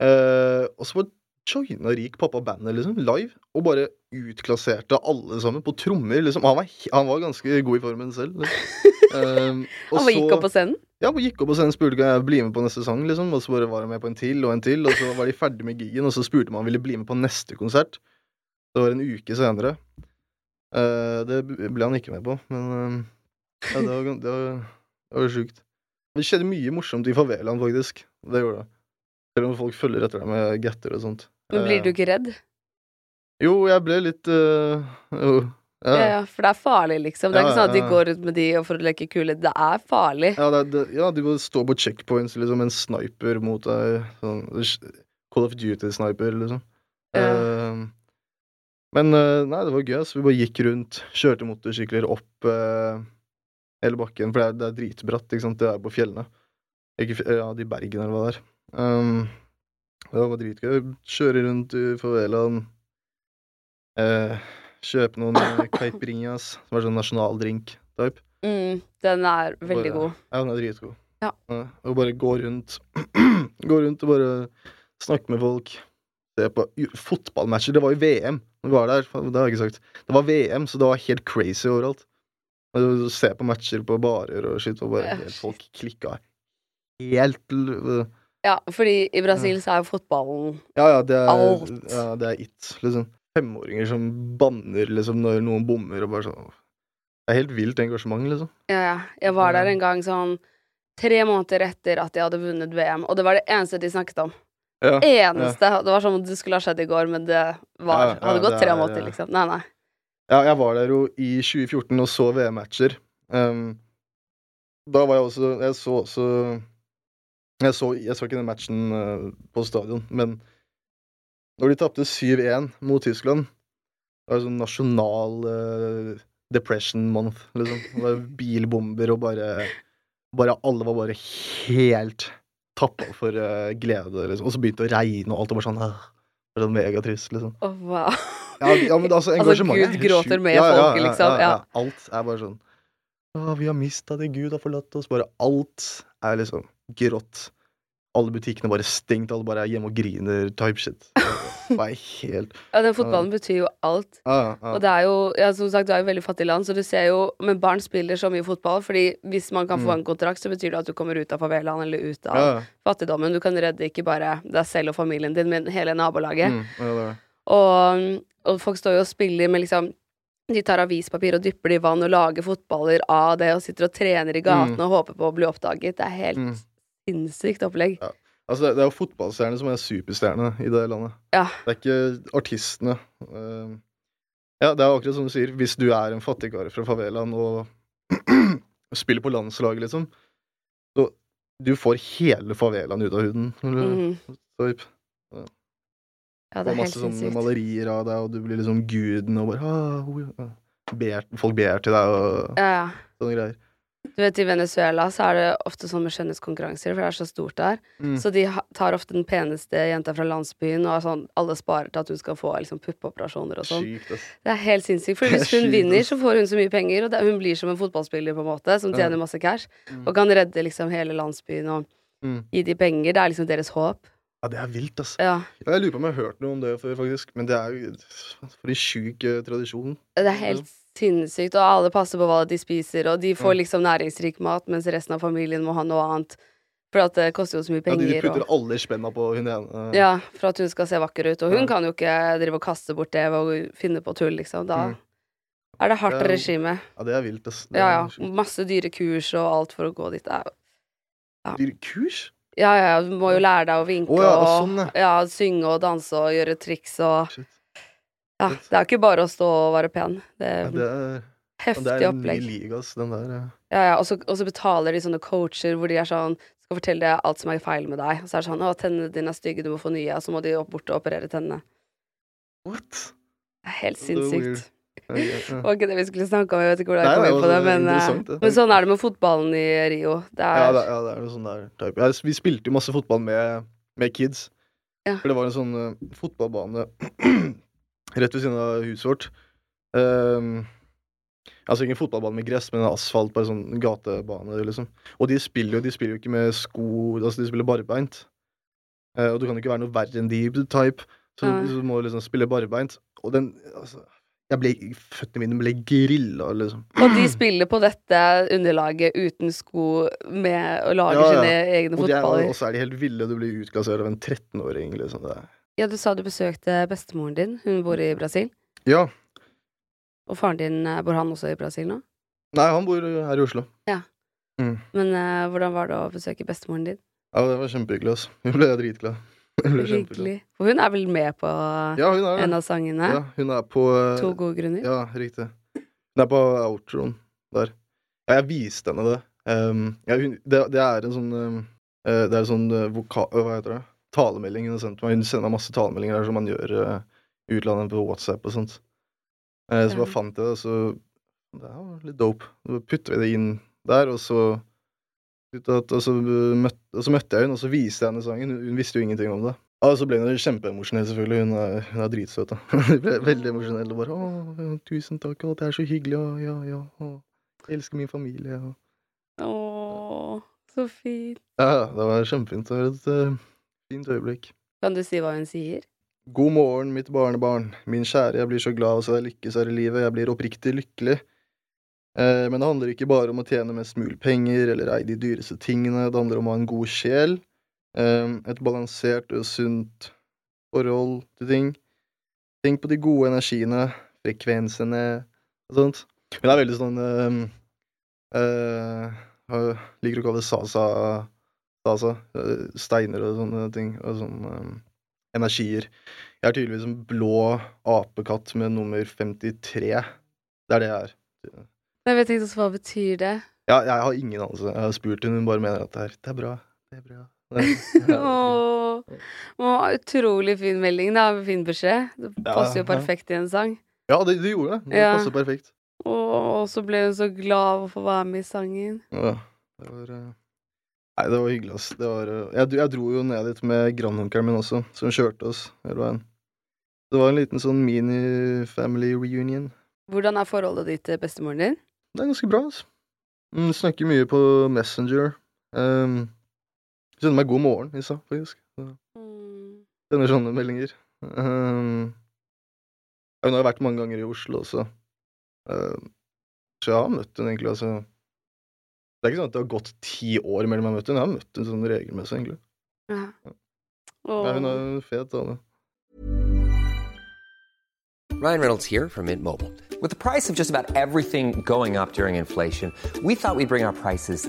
Speaker 5: Uh, og så bare joina Rik pappa bandet, liksom, live. Og bare utklasserte alle sammen på trommer, liksom. Han var, han var ganske god i formen selv. Liksom. Um,
Speaker 4: Han gikk opp på scenen?
Speaker 5: Ja, gikk opp og sen spurte kan jeg bli med på neste sang, liksom. Og så bare var jeg med på en til og en til, og så var de ferdig med gigen, og så spurte man om han ville bli med på neste konsert. Det var en uke senere. Uh, det ble han ikke med på, men uh, ja, det var, det var, det var sjukt. Det skjedde mye morsomt i favelaen, faktisk. Det gjorde det. Selv om folk følger etter deg med getter og sånt.
Speaker 4: Men blir
Speaker 5: Eh,
Speaker 4: du ikke redd?
Speaker 5: Jo, jeg ble litt eh, Jo.
Speaker 4: Ja,
Speaker 5: Ja.
Speaker 4: ja, for det er farlig, liksom. Det er ikke sånn at de går ut med de og for å leke kule. Det er farlig.
Speaker 5: Ja, det, det, ja, de må stå på checkpoints liksom en sniper mot deg. Sånn, Call of Duty-sniper, liksom. Eh, men uh, nei, det var gøy. Så Vi bare gikk rundt, kjørte motorsykler opp uh, hele bakken, for det er, det er dritbratt, ikke sant. Det er på fjellene. Ikke, ja, de Bergen eller hva det er. Um, det var dritgøy. Kjøre rundt i favelaen. Eh, kjøpe noen eh, caipirinhas, som er sånn nasjonaldrink-type.
Speaker 4: Mm, den er veldig
Speaker 5: Bare-
Speaker 4: god.
Speaker 5: Ja, den er dritgod.
Speaker 4: Ja.
Speaker 5: og bare gå rundt Gå rundt og bare snakke med folk. Se på fotballmatcher. Det var jo VM vi var der. Det har jeg ikke sagt. Det var VM, så det var helt crazy overalt. Og Se på matcher på barer og shit, og bare
Speaker 4: Ja,
Speaker 5: helt, folk klikka helt
Speaker 4: Ja, fordi i Brasil så er jo fotballen
Speaker 5: Ja, ja, det er,
Speaker 4: Alt.
Speaker 5: ja, det er it, liksom. Femåringer som banner liksom når noen bommer, og bare sånn Det er helt vilt engasjement, liksom.
Speaker 4: Ja, ja. Jeg var der en gang sånn tre måneder etter at de hadde vunnet VM, og det var det eneste de snakket om.
Speaker 5: Ja.
Speaker 4: Eneste. Det var som om det skulle ha skjedd i går, men det var,
Speaker 5: Ja, ja,
Speaker 4: hadde gått tre
Speaker 5: er,
Speaker 4: måneder,
Speaker 5: ja.
Speaker 4: liksom. Nei, nei.
Speaker 5: Ja, jeg var der jo i 2014 og så VM-matcher. Um, da var jeg også Jeg så også jeg så, jeg så ikke den matchen uh, på stadion, men når de tapte 7-1 mot Tyskland Det var sånn nasjonal uh, depression month, liksom. Det var bilbomber og bare Bare alle var bare helt tappa for uh, glede, liksom. Og så begynte det å regne, og alt var bare sånn uh, var sånn megatrist, liksom.
Speaker 4: Å, wow.
Speaker 5: ja, ja, men altså,
Speaker 4: Altså,
Speaker 5: engasjementet
Speaker 4: Gud
Speaker 5: er helt
Speaker 4: gråter med folket, liksom, ja.
Speaker 5: Alt er bare sånn Å, vi har mista det, Gud har forlatt oss. Bare alt er liksom grått. Alle butikkene bare stengt, alle bare er hjemme og griner, type shit. Det er helt
Speaker 4: Ja, den fotballen betyr jo alt.
Speaker 5: Uh, ja.
Speaker 4: Og det er jo, ja, som sagt, du er jo veldig fattig land, så du ser jo Men barn spiller så mye fotball, fordi hvis man kan få en kontrakt, så betyr det at du kommer ut av favelaen eller ut av
Speaker 5: Mm.
Speaker 4: Fattigdommen. Du kan redde ikke bare deg selv og familien din, men hele nabolaget.
Speaker 5: Mm, det det.
Speaker 4: Og, og folk står jo og spiller med liksom De tar avispapir og dypper det i vann og lager fotballer av det, og sitter og trener i gatene og håper på å bli oppdaget. Det er helt
Speaker 5: Mm.
Speaker 4: Sinnssykt opplegg.
Speaker 5: Altså, det, det er jo fotballstjernene som er superstjernene i det landet.
Speaker 4: Ja.
Speaker 5: Det er ikke artistene. Eh, ja, det er akkurat som du sier. Hvis du er en fattigkar fra favelaen og spiller på landslaget, liksom, så du får hele favelaen ut av huden.
Speaker 4: Mhm.
Speaker 5: typ.
Speaker 4: Ja, det er
Speaker 5: masse sånne
Speaker 4: sinnssykt.
Speaker 5: malerier av deg, og du blir liksom guden og bare ah, ber, Folk ber til deg og
Speaker 4: Ja, ja.
Speaker 5: sånne greier.
Speaker 4: Du vet, I Venezuela så er det ofte sånn med skjønnhetskonkurranser, for det er så stort der.
Speaker 5: Mm.
Speaker 4: Så de tar ofte den peneste jenta fra landsbyen, og sånn, alle sparer til at hun skal få liksom, puppeoperasjoner og sånn. Det er helt sinnssykt, for hvis hun vinner, så får hun så mye penger, og det, hun blir som en fotballspiller, på en måte, som tjener masse cash,
Speaker 5: Mm.
Speaker 4: og kan redde liksom hele landsbyen og
Speaker 5: Mm.
Speaker 4: gi de penger. Det er liksom deres håp.
Speaker 5: Ja, det er vilt, altså.
Speaker 4: Ja.
Speaker 5: Ja, Jeg lurer på om jeg har hørt noe om det før, faktisk. Men det er jo for en sjuk eh, tradisjon.
Speaker 4: Det er helt sinnssykt, og alle passer på hva de spiser, og de får liksom næringsrik mat, mens resten av familien må ha noe annet. For at det koster jo så mye penger.
Speaker 5: Ja, de putter
Speaker 4: og,
Speaker 5: alle spenna på hun ene.
Speaker 4: ja, for at hun skal se vakker ut. Og hun
Speaker 5: Ja.
Speaker 4: kan jo ikke drive og kaste bort det å finne på tull, liksom. Da
Speaker 5: Mm.
Speaker 4: er det hardt
Speaker 5: Det er
Speaker 4: regime.
Speaker 5: Ja, det er vilt, ass.
Speaker 4: Ja, ja. Masse dyre kurs og alt for å gå dit. Ja.
Speaker 5: Dyre kurs?
Speaker 4: Ja, ja, du må jo lære deg å vinke
Speaker 5: oh, ja,
Speaker 4: og
Speaker 5: sånn, ja,
Speaker 4: synge og danse og gjøre triks og
Speaker 5: Shit.
Speaker 4: Ja, det er ikke bare å stå og være pen. Det
Speaker 5: Ja,
Speaker 4: er
Speaker 5: det er,
Speaker 4: heftig opplegg.
Speaker 5: det er en ny liga, ass, den der. ja.
Speaker 4: Ja, ja, og så, og så betaler de sånne coacher hvor de er sånn skal fortelle deg alt som er feil med deg. Og så er det sånn 'Å, tennene dine er stygge, du må få nye.' Og så må de opp bort og operere tennene.
Speaker 5: What?
Speaker 4: Det er helt sinnssykt.
Speaker 5: Ja, ja,
Speaker 4: Det var ikke det vi skulle snakke om, jeg vet ikke hvordan jeg kom inn på det,
Speaker 5: altså, det
Speaker 4: men, eh,
Speaker 5: det.
Speaker 4: men sånn er det med fotballen i Rio. Det er,
Speaker 5: Ja, det, ja, det er noe sånn der type. Vi spilte jo masse fotball med, med kids.
Speaker 4: Ja.
Speaker 5: For det var en sånn uh, fotballbane rett ved siden av huset vårt. Um, altså ikke en fotballbane med gress, men en asfalt, bare sånn gatebane, liksom. Og de spiller jo de spiller jo ikke med sko, altså de spiller barbeint. Uh, og du kan jo ikke være noe verre enn de type, så
Speaker 4: Nei.
Speaker 5: du må liksom spille barbeint. Og den altså, jeg ble, Føttene mine ble grilla, liksom.
Speaker 4: Og de spiller på dette underlaget uten sko med å lage
Speaker 5: Ja, ja.
Speaker 4: sine egne
Speaker 5: Og er,
Speaker 4: fotballer.
Speaker 5: og så er de helt ville. Du blir utklassert av en 13-åring, liksom. Det er.
Speaker 4: Ja, du sa du besøkte bestemoren din. Hun bor i Brasil.
Speaker 5: Ja.
Speaker 4: Og faren din, eh, bor han også i Brasil nå?
Speaker 5: Nei, han bor her i Oslo.
Speaker 4: Ja Men uh, hvordan var det å besøke bestemoren din?
Speaker 5: Ja, det var kjempehyggelig, altså. Hun ble dritglad. Hun ble.
Speaker 4: Hyggelig. For hun er vel med på
Speaker 5: Ja, er
Speaker 4: en av sangene?
Speaker 5: Ja, hun er på eh,
Speaker 4: To gode grunner?
Speaker 5: Ja, riktig. Hun er på outroen der. Ja, jeg viste henne det. Um, ja, hun, det, det er en sånn um, Det er en sånn uh, voka... uh, Hva heter det? Talemelding hun sendte sendt meg. Hun sender meg masse talemeldinger der som man gjør uh, utlandet på WhatsApp og sånt. Uh, så bare fant jeg det, og så Det var litt dope. Så putter vi det inn der, og så og så, uh, møtte, og så møtte jeg henne, og så viste jeg henne sangen. Hun, hun visste jo ingenting om det. Og så ble hun jo kjempeemosjonell, selvfølgelig. Hun er, hun er dritsøt. da. Hun ble veldig emosjonell og bare 'Å, tusen takk, å, det er så hyggelig', og ja, ja, å, jeg elsker min familie', og
Speaker 4: Å, så fint.
Speaker 5: Ja, det var kjempefint. Det var et eh, fint øyeblikk.
Speaker 4: Kan du si hva hun sier?
Speaker 5: God morgen, mitt barnebarn. Min kjære, jeg blir så glad å se deg lykkes her i livet. Jeg blir oppriktig lykkelig. Eh, men det handler ikke bare om å tjene mest mulig penger eller eie de dyreste tingene. Det handler om å ha en god sjel. Eh, et balansert og sunt forhold til ting. Tenk på de gode energiene, frekvensene og sånt. Hun er veldig sånn eh, eh, Liker å kalle det sasa. Sasa. eh, Steiner og sånne ting. Og sånne um, energier. Jeg er tydeligvis en blå apekatt med nummer 53. Det er det jeg er.
Speaker 4: Jeg vet ikke hva betyr det.
Speaker 5: Ja, jeg har ingen anelse. Jeg har spurt henne, hun bare mener at det er, det er bra. Det er bra. Det er,
Speaker 4: Åh, Åh, utrolig fin melding, da. Fin beskjed. Det
Speaker 5: Ja,
Speaker 4: passer jo
Speaker 5: ja.
Speaker 4: perfekt i en sang.
Speaker 5: ja, det, det gjorde det. Det
Speaker 4: Ja.
Speaker 5: passer perfekt.
Speaker 4: Og så ble hun så glad av å få være med i sangen.
Speaker 5: Ja, det var eh, Nei, det var hyggelig, ass. Det var, eh, jeg, jeg dro jo ned dit med grandonkelen min også, som kjørte oss hele veien. Det var en liten sånn mini-family reunion.
Speaker 4: Hvordan er forholdet ditt til bestemoren din?
Speaker 5: Det er ganske bra, altså. Hun snakker mye på Messenger. Um, sender meg god morgen i stad, faktisk. Så Sender sånne meldinger. Um, hun har vært mange ganger i Oslo også. Um, så jeg har møtt henne egentlig, altså. Det er ikke sånn at det har gått ti år mellom jeg har møtt henne. Jeg har møtt henne sånn regelmessig, egentlig.
Speaker 4: Ja.
Speaker 5: Ja, hun er fet dame.
Speaker 3: Ryan Reynolds here from Mint Mobile. With the price of just about everything going up during inflation, we thought we'd bring our prices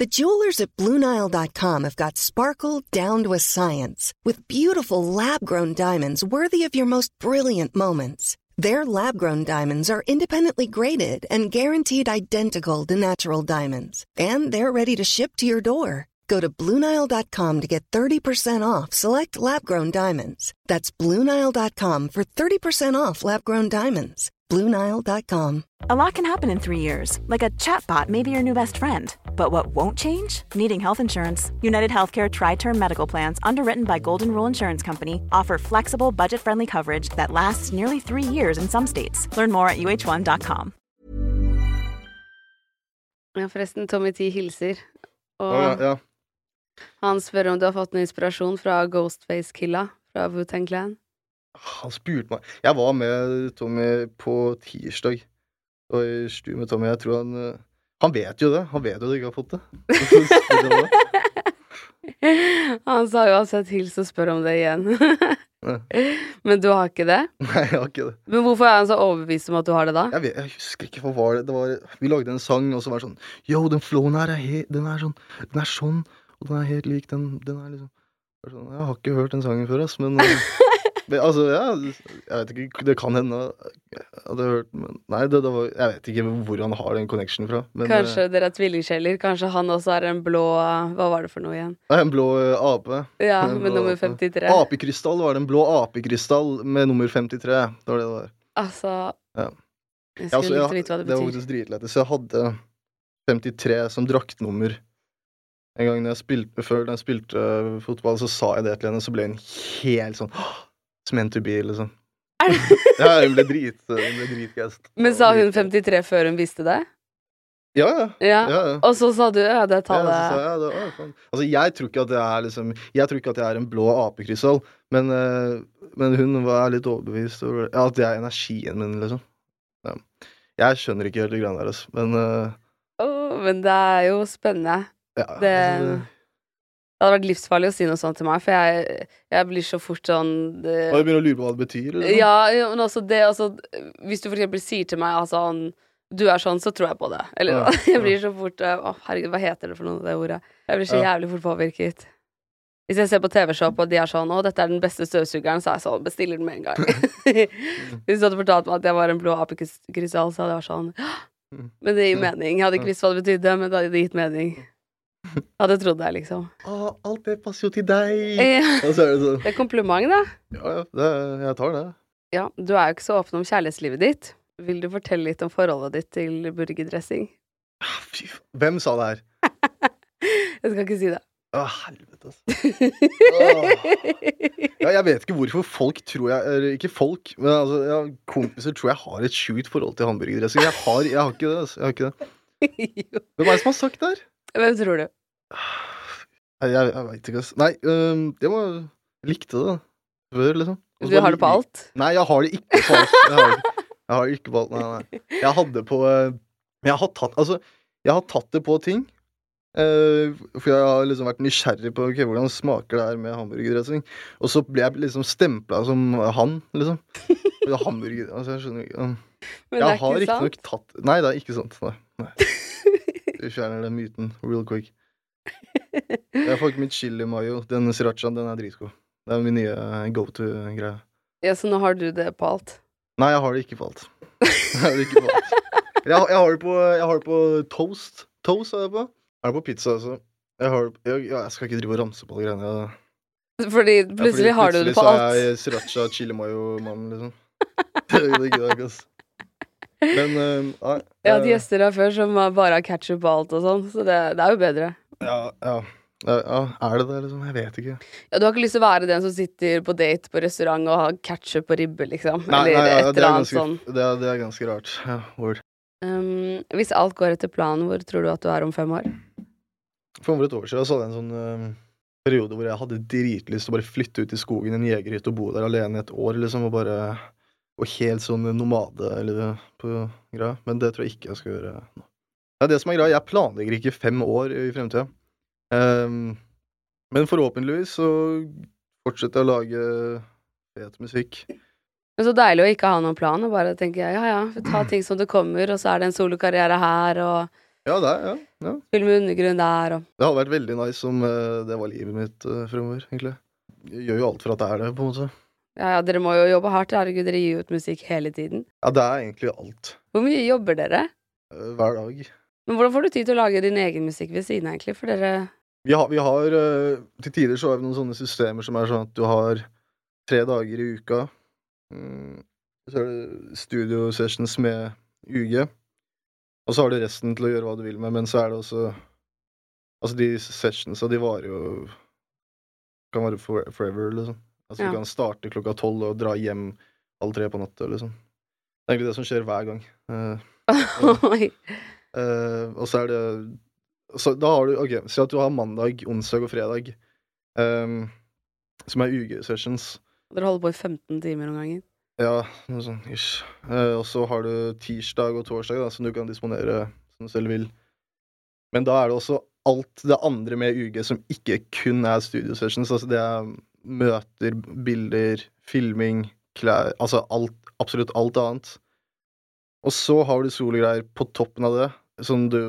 Speaker 6: The jewelers at BlueNile.com have got sparkle down to a science with beautiful lab grown diamonds worthy of your most brilliant moments. Their lab grown diamonds are independently graded and guaranteed identical to natural diamonds, and they're ready to ship to your door. Go to BlueNile.com to get 30% off select lab grown diamonds. That's BlueNile.com for 30% off lab grown diamonds. BlueNile.com.
Speaker 7: A lot can happen in three years, like a chatbot may be your new best friend. But what won't change? Needing health insurance. United Healthcare Tri Term Medical Plans, underwritten by Golden Rule Insurance Company, offer flexible, budget friendly coverage that lasts nearly three years in some states. Learn more at uh1.com.
Speaker 4: Ja, forresten, Tommy T hilser. Og
Speaker 5: oh, ja, ja.
Speaker 4: han spør om du har fått noe inspirasjon fra Ghostface Killa fra Wu-Tang Clan.
Speaker 5: Han spurte meg Jeg var med Tommy på tirsdag. Og i stu med Tommy. Jeg tror han eh, Han vet jo det. Han vet jo at du ikke har fått det.
Speaker 4: Han sa uansett hils og spør om det igjen. Men du har ikke det?
Speaker 5: Nei, jeg har ikke det.
Speaker 4: Men hvorfor er han så overbevist om at du har det da?
Speaker 5: Jeg, vet, jeg husker ikke hva var det det var. Vi lagde en sang, og så var det sånn Yo, den flowen her er helt Den er sånn Den er sånn, og den er helt lik den Den er liksom sånn, Jeg har ikke hørt den sangen før, ass, men men, Altså, ja Jeg vet ikke Det kan hende jeg hadde hørt men Nei, det, det var Jeg vet ikke hvor han har den connection fra. Men, eh,
Speaker 4: Kanskje dere er tvillingskjeller? Kanskje han også er en blå Hva var det for noe igjen?
Speaker 5: En blå eh, ape.
Speaker 4: Ja,
Speaker 5: En
Speaker 4: med
Speaker 5: blå
Speaker 4: nummer 53.
Speaker 5: Apekrystall var det. En blå apekrystall med nummer 53. Det var det det var.
Speaker 4: Altså
Speaker 5: Ja.
Speaker 4: Jeg
Speaker 5: Ja,
Speaker 4: skulle
Speaker 5: altså,
Speaker 4: likt å vite hva det betyr.
Speaker 5: det var faktisk dritlett. Så Jeg hadde 53 som draktnummer. En gang jeg spilte, før jeg spilte øh, fotball, så sa jeg det til henne, så ble hun helt sånn «Åh, It's meant to be, liksom. Ja, hun ble drit Hun ble dritgassed.
Speaker 4: Men sa hun 53 før hun visste det?
Speaker 5: Ja, ja.
Speaker 4: Ja.
Speaker 5: ja, ja.
Speaker 4: Og så sa du ja, det
Speaker 5: Ja, så sa
Speaker 4: tallet
Speaker 5: det, å, altså, jeg tror ikke at jeg er liksom Jeg tror ikke at jeg er en blå apekrystall, men, øh, men hun var litt overbevist over ja, at det er energien min, liksom. Ja. Jeg skjønner ikke helt de greiene altså. Men uh,
Speaker 4: Åh, Men det er jo spennende.
Speaker 5: ja,
Speaker 4: Det,
Speaker 5: altså,
Speaker 4: det hadde vært livsfarlig å si noe sånt til meg, for jeg, jeg blir så fort sånn det,
Speaker 5: Og jeg begynner å lure på hva det betyr. Eller?
Speaker 4: Ja, men også det altså, Hvis du for eksempel sier til meg altså, du er sånn, så tror jeg på det. Eller
Speaker 5: Ja,
Speaker 4: jeg blir så fort eh, Å, herregud, hva heter det for noe, det ordet? Jeg blir så
Speaker 5: Ja.
Speaker 4: jævlig fort påvirket. Hvis jeg ser på TV-shop, og de er sånn 'Å, dette er den beste støvsugeren', så er jeg sånn Bestiller den med en gang. Hvis du hadde fortalt meg at jeg var en blå apekrystall, så hadde jeg vært sånn
Speaker 5: Mm.
Speaker 4: Men det gir mening. Jeg hadde ikke visst hva det betydde, men det hadde gitt mening. Hadde trodd det, liksom.
Speaker 5: Å, alt det passer jo til deg!
Speaker 4: Ja.
Speaker 5: Og så er det sånn
Speaker 4: Det er kompliment, da.
Speaker 5: Ja, ja, det, jeg tar det.
Speaker 4: Ja, du er jo ikke så åpen om kjærlighetslivet ditt. Vil du fortelle litt om forholdet ditt til burgerdressing?
Speaker 5: Ah, Fy. Hvem sa det her?
Speaker 4: Jeg skal ikke si det.
Speaker 5: Å, helvete, altså. Ja, jeg vet ikke hvorfor folk tror jeg Eller ikke folk, men altså, ja, kompiser tror jeg har et sjukt forhold til hamburgerdressing. Jeg har, jeg har ikke det. Altså. Jeg har ikke det. Hvem er det som har sagt det her?
Speaker 4: Hvem tror du?
Speaker 5: Jeg, jeg, jeg veit ikke, ass. Nei, øhm, det var Likte det før, liksom. Også
Speaker 4: Du har det på alt?
Speaker 5: Nei, jeg har det ikke på alt. Jeg har, jeg har det ikke på alt, nei, nei. Jeg hadde på eh, Jeg har tatt Altså, jeg har tatt det på ting. Uh, for jeg har liksom vært nysgjerrig på okay, hvordan smaker det her med hamburgerdressing. Og så ble jeg liksom stempla som han, liksom. Er Hamburger Altså, jeg skjønner ikke um,
Speaker 4: Men det
Speaker 5: Jeg
Speaker 4: er
Speaker 5: har
Speaker 4: ikke sant?
Speaker 5: tatt Nei, det er ikke sant. Nei. nei. Fjerner den myten real quick. Jeg får ikke mitt chili mayo. Den srirachaen, den er dritgod. Det er min nye go to-greie.
Speaker 4: Ja, så nå har du det på alt?
Speaker 5: Nei, jeg har det ikke på alt. Jeg har det ikke på alt. Jeg, jeg, har det på, jeg har det på toast. Toast har jeg på. Jeg har det på pizza også. Jeg, har, jeg, jeg skal ikke drive og ramse på alle greiene. Ja,
Speaker 4: Fordi plutselig har du det på alt.
Speaker 5: Plutselig så er jeg sriracha chili mayo-mannen, liksom. Det gidder jeg ikke, ass. Men uh, nei.
Speaker 4: Jeg har hatt gjester her før som bare har ketchup på alt og sånn, så det, det er jo bedre.
Speaker 5: Ja, ja. Ja, er det det, liksom? Jeg vet ikke.
Speaker 4: Ja, Du har ikke lyst til å være den som sitter på date på restaurant og har ketchup på ribbe, liksom?
Speaker 5: Nei,
Speaker 4: Eller
Speaker 5: nei, ja,
Speaker 4: et eller
Speaker 5: er
Speaker 4: annet sånn.
Speaker 5: det, er, det er ganske rart. Ja, word.
Speaker 4: Um, hvis alt går etter planen, hvor tror du at du er om fem år?
Speaker 5: For over et år siden så hadde jeg en sånn eh, periode hvor jeg hadde dritlyst til å bare flytte ut i skogen, en jegerhytte, og bo der alene i et år, liksom, og bare Og helt sånn nomade eller på greia. Men det tror jeg ikke jeg skal gjøre nå. Det er det som er greia. Jeg planlegger ikke fem år i fremtida. Um, men forhåpentligvis så fortsetter jeg å lage fet musikk.
Speaker 4: Men så deilig å ikke ha noen plan, og bare tenke ja ja, ta ting som det kommer, og så er det en solokarriere her, og
Speaker 5: Ja, det er, ja, ja.
Speaker 4: spille med undergrunn der, og
Speaker 5: Det hadde vært veldig nice om uh, det var livet mitt uh, fremover, egentlig. Jeg gjør jo alt for at det er det, på en måte.
Speaker 4: Ja ja, dere må jo jobbe hardt, herregud, dere gir ut musikk hele tiden.
Speaker 5: Ja, det er egentlig alt.
Speaker 4: Hvor mye jobber dere?
Speaker 5: eh, hver dag.
Speaker 4: Men hvordan får du tid til å lage din egen musikk ved siden av, egentlig? For dere
Speaker 5: Vi har, vi har eh, Til tider så har vi noen sånne systemer som er sånn at du har tre dager i uka. Mm, så er det studio sessions med UG. Og så har du resten til å gjøre hva du vil med, men så er det også Altså, de sessionsa, de varer jo Kan være for, forever, liksom. Altså,
Speaker 4: Ja.
Speaker 5: du kan starte klokka tolv og dra hjem halv tre på natta, liksom. Det er egentlig det som skjer hver gang. Uh,
Speaker 4: Oi.
Speaker 5: Eh, og så er det Så da har du Ok, si at du har mandag, onsdag og fredag, um, som er UG-sessions.
Speaker 4: Dere holder på i 15 timer noen ganger.
Speaker 5: Ja, noe sånn ish. Uh, og så har du tirsdag og torsdag, da, som du kan disponere som du selv vil. Men da er det også alt det andre med UG som ikke kun er studiosessions. Altså det er møter, bilder, filming, klær Altså alt, absolutt alt annet. Og så har du sologreier på toppen av det, som du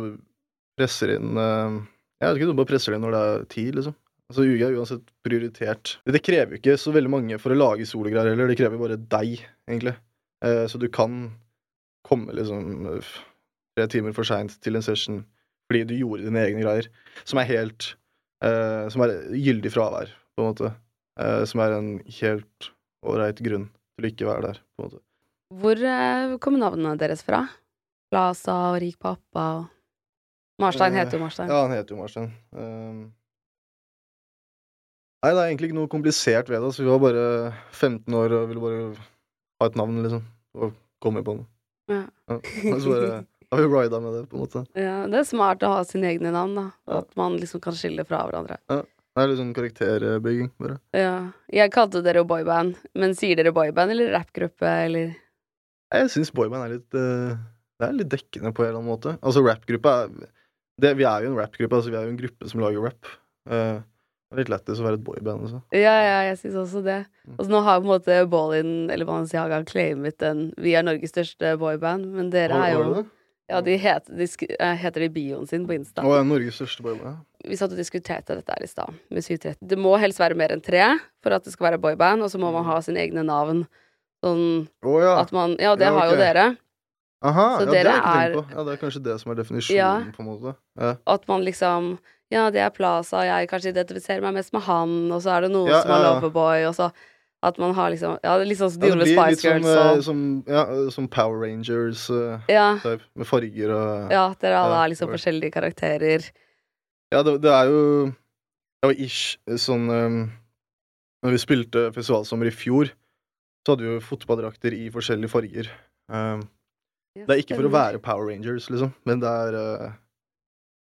Speaker 5: presser inn eh, Jeg vet ikke, du bare presser det inn når det er tid, liksom. Altså UG er uansett prioritert. Det krever jo ikke så veldig mange for å lage sologreier heller, det krever bare deg, egentlig. Eh, så du kan komme liksom tre timer for seint til en session fordi du gjorde dine egne greier, som er helt eh, Som er gyldig fravær, på en måte. Eh, som er en helt ålreit grunn til å ikke være der, på en måte.
Speaker 4: Hvor eh, kom navnene deres fra? Plaza og Rik pappa og Marstein heter jo Marstein.
Speaker 5: Ja, han heter jo Marstein. Um, nei, det er egentlig ikke noe komplisert ved det. Altså, vi var bare 15 år og ville bare ha et navn, liksom. Og komme på noe.
Speaker 4: Ja.
Speaker 5: Ja. Så bare har vi rida med det, på en måte.
Speaker 4: Ja, det er smart å ha sine egne navn, da.
Speaker 5: Ja.
Speaker 4: At man liksom kan skille fra hverandre.
Speaker 5: Det er litt sånn karakterbygging, bare.
Speaker 4: Ja. Jeg kalte dere jo boyband, men sier dere boyband eller rappgruppe, eller
Speaker 5: Jeg syns boyband er litt uh, Det er litt dekkende på en eller annen måte. Altså, rappgruppe er det, Vi er jo en rappgruppe, altså vi er jo en gruppe som lager rap. Uh, det er litt lættis å være et boyband, altså.
Speaker 4: Ja, ja, jeg syns også det.
Speaker 5: Mm.
Speaker 4: Og nå har på en måte Ballin, eller Balenciaga, claimet den Vi er Norges største boyband, men dere
Speaker 5: Har-
Speaker 4: er jo
Speaker 5: det?
Speaker 4: Ja, de heter, de eh, heter det i bioen sin på Insta.
Speaker 5: Og er Norges største boyband.
Speaker 4: Vi satt og diskuterte dette her i stad, med 730. Det må helst være mer enn tre for at det skal være boyband, og så må man ha sine egne navn. Sånn
Speaker 5: oh, ja.
Speaker 4: at man Ja, det
Speaker 5: Ja,
Speaker 4: har jo dere.
Speaker 5: Aha,
Speaker 4: Så
Speaker 5: ja, det har jeg ikke tenkt på. Ja, det er kanskje det som er definisjonen,
Speaker 4: Ja.
Speaker 5: på en måte. Ja.
Speaker 4: At man liksom Ja, det er Plaza, jeg kanskje identifiserer meg mest med han, og så er det noen som er. Loverboy, og så at man har liksom Ja, det er litt sånn som de
Speaker 5: Ja,
Speaker 4: gjorde med Spice Girls
Speaker 5: som, eh,
Speaker 4: og
Speaker 5: ja, eh, som Power Rangers uh,
Speaker 4: Ja.
Speaker 5: type, med farger og
Speaker 4: Ja, dere alle
Speaker 5: Ja,
Speaker 4: er liksom forskjellige karakterer.
Speaker 5: Ja, det, det er jo Det var ish sånn um, Når vi spilte festivalsommer i fjor, så hadde vi jo fotballdrakter i forskjellige farger. Um, det er ikke for å være Power Rangers, liksom, men det er, uh,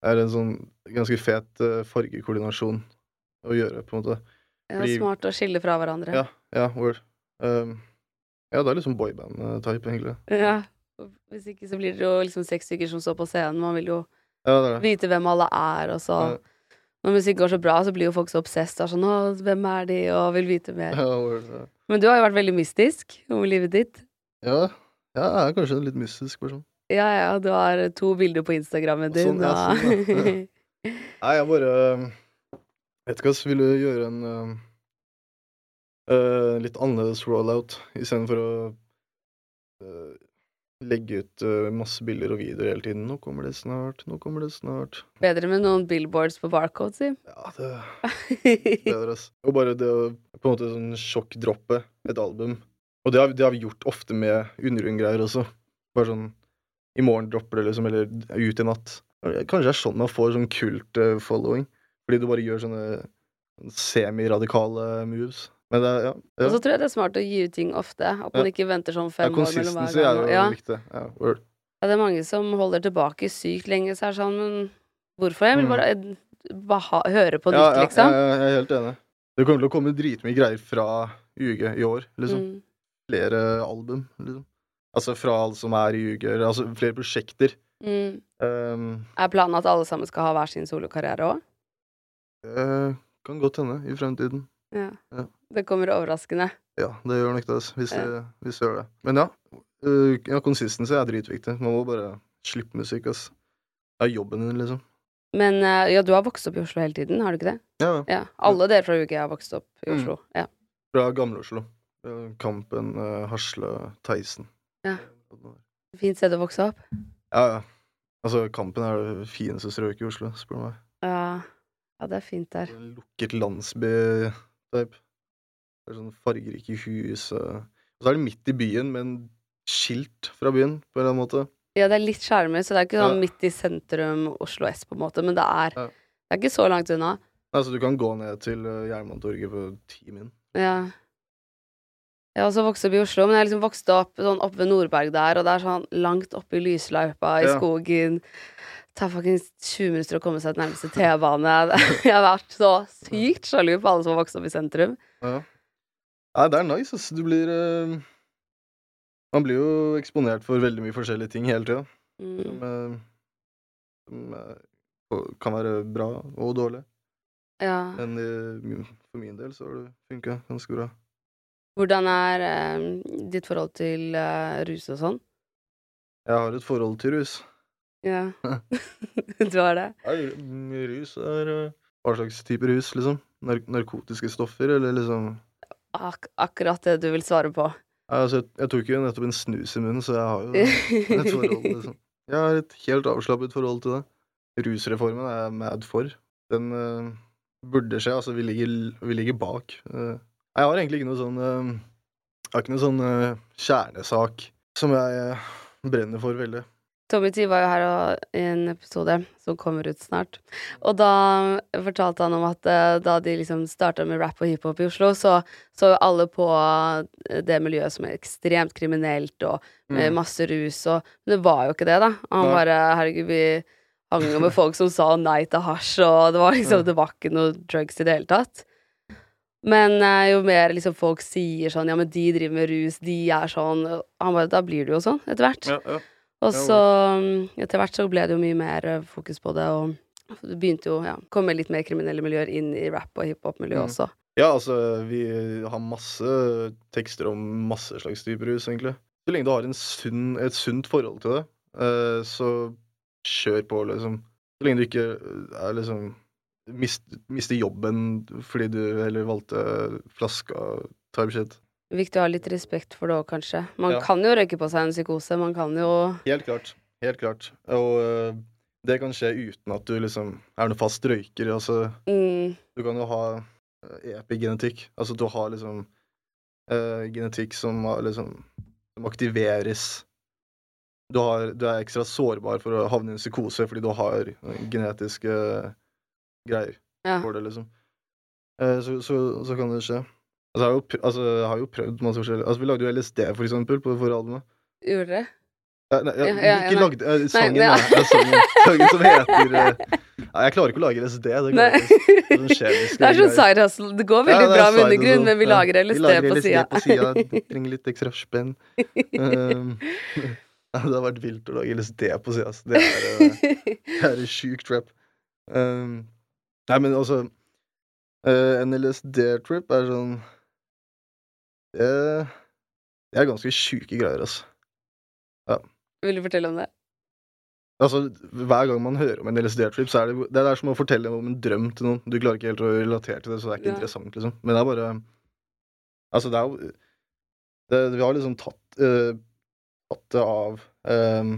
Speaker 5: er en sånn ganske fet uh, fargekoordinasjon å gjøre, på en måte.
Speaker 4: Ja,
Speaker 5: fordi-
Speaker 4: smart å skille fra hverandre.
Speaker 5: Ja, ja, word. Um, ja, det er liksom boyband-type, egentlig.
Speaker 4: Ja. Hvis ikke så blir det jo liksom seks stykker som står på scenen. Man vil jo
Speaker 5: Ja, det det.
Speaker 4: vite hvem alle er, og så
Speaker 5: Ja.
Speaker 4: Når musikk går så bra, så blir jo folk så obsessed. Er sånn, Å, hvem er de? Og vil vite mer.
Speaker 5: Ja, word, ja.
Speaker 4: Men du har jo vært veldig mystisk om livet ditt.
Speaker 5: ja, ja, jeg er kanskje en litt mystisk person.
Speaker 4: Ja, ja, du har to bilder på Instagrammen din,
Speaker 5: Sånn, ja,
Speaker 4: og
Speaker 5: sånn, Nei, jeg bare um, Vet ikke hva jeg ville gjøre en um, uh, litt annerledes rollout istedenfor å uh, legge ut uh, masse bilder og videoer hele tiden. 'Nå kommer det snart. Nå kommer det snart'.
Speaker 4: Bedre med noen billboards på barcode, si.
Speaker 5: Ja, det bedre, ass. Og bare det å på en måte sånn sjokkdroppe et album. Og det har, det har vi gjort ofte med undergrunn-greier også. Bare sånn I morgen dropper det, liksom, eller ut i natt. Kanskje det er sånn man får sånn kult-following. Fordi du bare gjør sånne semiradikale moves. Men det ja. ja.
Speaker 4: Og så tror jeg det er smart å gi ut ting ofte. At man
Speaker 5: Ja.
Speaker 4: ikke venter sånn fem år mellom hver
Speaker 5: gang. er jo
Speaker 4: Ja.
Speaker 5: viktig. Ja,
Speaker 4: det er mange som holder tilbake sykt lenge, så er det sånn, men hvorfor? Jeg vil
Speaker 5: Mm.
Speaker 4: bare, jeg, bare ha, høre på nytt, liksom.
Speaker 5: ja, jeg er helt enig. Det kommer til å komme dritmye greier fra UG i år, liksom.
Speaker 4: Mm.
Speaker 5: Flere album, liksom. Altså fra alt som er i UG, altså flere prosjekter.
Speaker 4: Mm.
Speaker 5: Um,
Speaker 4: Er planen at alle sammen skal ha hver sin solokarriere òg?
Speaker 5: det kan godt hende i fremtiden.
Speaker 4: Ja.
Speaker 5: Ja.
Speaker 4: Det kommer overraskende.
Speaker 5: Ja, det gjør nok det, altså, hvis,
Speaker 4: Ja.
Speaker 5: det, hvis det gjør det. Men ja, uh, ja, konsistens er dritviktig. Man må bare slippe musikk, ass. Det er jobben din, liksom.
Speaker 4: Men eh, ja, du har vokst opp i Oslo hele tiden, har du ikke det?
Speaker 5: Ja, ja.
Speaker 4: Alle dere fra UG har vokst opp i
Speaker 5: Mm.
Speaker 4: Oslo. Ja.
Speaker 5: Fra Gamle-Oslo. Uh, Kampen, Hasle, Theisen.
Speaker 4: Ja. Fint sted å vokse opp.
Speaker 5: Ja, ja. Altså, Kampen er det fineste strøket i Oslo, spør du meg.
Speaker 4: Ja. ja, det er fint der.
Speaker 5: Lukket landsby-type. Det er sånn fargerike hus Og så er det midt i byen, men skilt fra byen, på en eller annen måte.
Speaker 4: Ja, det er litt skjermer, så det er ikke sånn
Speaker 5: Ja.
Speaker 4: midt i sentrum Oslo S, på en måte, men det er,
Speaker 5: Ja.
Speaker 4: det er ikke så langt unna.
Speaker 5: Nei, så du kan gå ned til uh, Jernbanetorget på ti min.
Speaker 4: Ja. Jeg har også vokst opp i Oslo, men jeg liksom vokst opp sånn oppe ved Nordberg der, og det er sånn langt oppe i lysløypa i
Speaker 5: Ja.
Speaker 4: skogen. Det tar faktisk 20 minutter å komme seg til nærmeste T-bane. Jeg har vært så sykt sjalu på alle som har vokst opp i sentrum.
Speaker 5: Ja. Nei, det er nice, ass. Du blir uh, Man blir jo eksponert for veldig mye forskjellige ting hele tida.
Speaker 4: Mm.
Speaker 5: Som, uh, som uh, kan være bra og dårlig.
Speaker 4: Ja.
Speaker 5: Men for min del så har det funka ganske bra.
Speaker 4: Hvordan er ditt forhold til rus og sånn?
Speaker 5: Jeg har et forhold til rus.
Speaker 4: Ja. du har det?
Speaker 5: Nei, mm, rus er Hva slags type rus, liksom? Nark narkotiske stoffer, eller liksom
Speaker 4: Ak akkurat det du vil svare på.
Speaker 5: Altså, jeg, jeg tok jo nettopp en snus i munnen, så jeg har jo et forhold liksom. Jeg har et helt avslappet forhold til det. Rusreformen er jeg mad for. Den uh, burde skje. Altså, vi ligger, vi ligger bak. Uh, jeg har egentlig ikke noe sånn uh, Jeg har ikke noe sånn kjernesak som jeg brenner for veldig.
Speaker 4: Tommy T var jo her i en episode som kommer ut snart. Og da fortalte han om at eh, da de liksom starta med rap og hiphop i Oslo, så så alle på eh, det miljøet som er ekstremt kriminelt og med
Speaker 5: Mm.
Speaker 4: masse rus og Men det var jo ikke det, da. Han bare Herregud, vi hang med folk som sa nei til hasj, og det var liksom Det var ikke noe drugs i det hele tatt. Men eh, jo mer liksom folk sier sånn Ja, men de driver med rus, de er sånn Han bare Da blir det jo sånn, etter hvert.
Speaker 5: Ja, ja.
Speaker 4: Og så mm, etter hvert så ble det jo mye mer eh, fokus på det, og det begynte jo ja, komme litt mer kriminelle miljøer inn i rap- og hiphop-miljøet
Speaker 5: Mm.
Speaker 4: også.
Speaker 5: Ja, altså, vi har masse tekster om masse slags typer rus, egentlig. Så lenge du har en sunn, et sunt forhold til det, eh, så kjør på, liksom. Så lenge du ikke eh, er liksom mist, Mister jobben fordi du heller valgte flaska type shit.
Speaker 4: Viktig å ha litt respekt for det òg, kanskje. Man
Speaker 5: Ja.
Speaker 4: kan jo røyke på seg en psykose, man kan jo
Speaker 5: Helt klart. Helt klart. Og eh, det kan skje uten at du liksom er noen fast røyker. Altså,
Speaker 4: mm,
Speaker 5: du kan jo ha eh, epigenetikk. Altså, du har liksom eh, genetikk som liksom Som aktiveres. Du, har, du er ekstra sårbar for å havne i en psykose fordi du har genetiske greier
Speaker 4: Ja.
Speaker 5: for det, liksom. Så, så, så kan det skje. Altså, jeg har jo, pr- altså, jeg har jo prøvd masse forskjellig Altså, vi lagde jo LSD, for eksempel, på det forrige albumet.
Speaker 4: Gjorde dere?
Speaker 5: Ja, nei, jeg,
Speaker 4: Ja, ja,
Speaker 5: ikke lagde uh, Sangen,
Speaker 4: Nei,
Speaker 5: nei, sangen, sangen som heter uh, Nei, jeg klarer ikke å lage LSD. Det, klarer ikke. Sånn
Speaker 4: Det er sånn
Speaker 5: greier.
Speaker 4: side hustle. Det går veldig bra med undergrunn, men vi lager
Speaker 5: Vi
Speaker 4: LSD
Speaker 5: lager
Speaker 4: på
Speaker 5: LSD
Speaker 4: sida.
Speaker 5: på sida. Trenger litt ekstra spenn. Um, det har vært vilt å lage LSD på sida. Det er, eh, det er sjukt trap. Um, nei, men altså uh, En LSD-trip er sånn det, det er ganske sjuke greier, altså.
Speaker 4: Vil du fortelle om det?
Speaker 5: Altså, Hver gang man hører om en LSD-trip, så er det, det er som å fortelle om en drøm til noen. Du klarer ikke helt å relatere til det, så det er ikke
Speaker 4: Ja.
Speaker 5: interessant, liksom. Men det er bare Altså, det er jo det, Vi har liksom tatt uh, tatt det av um,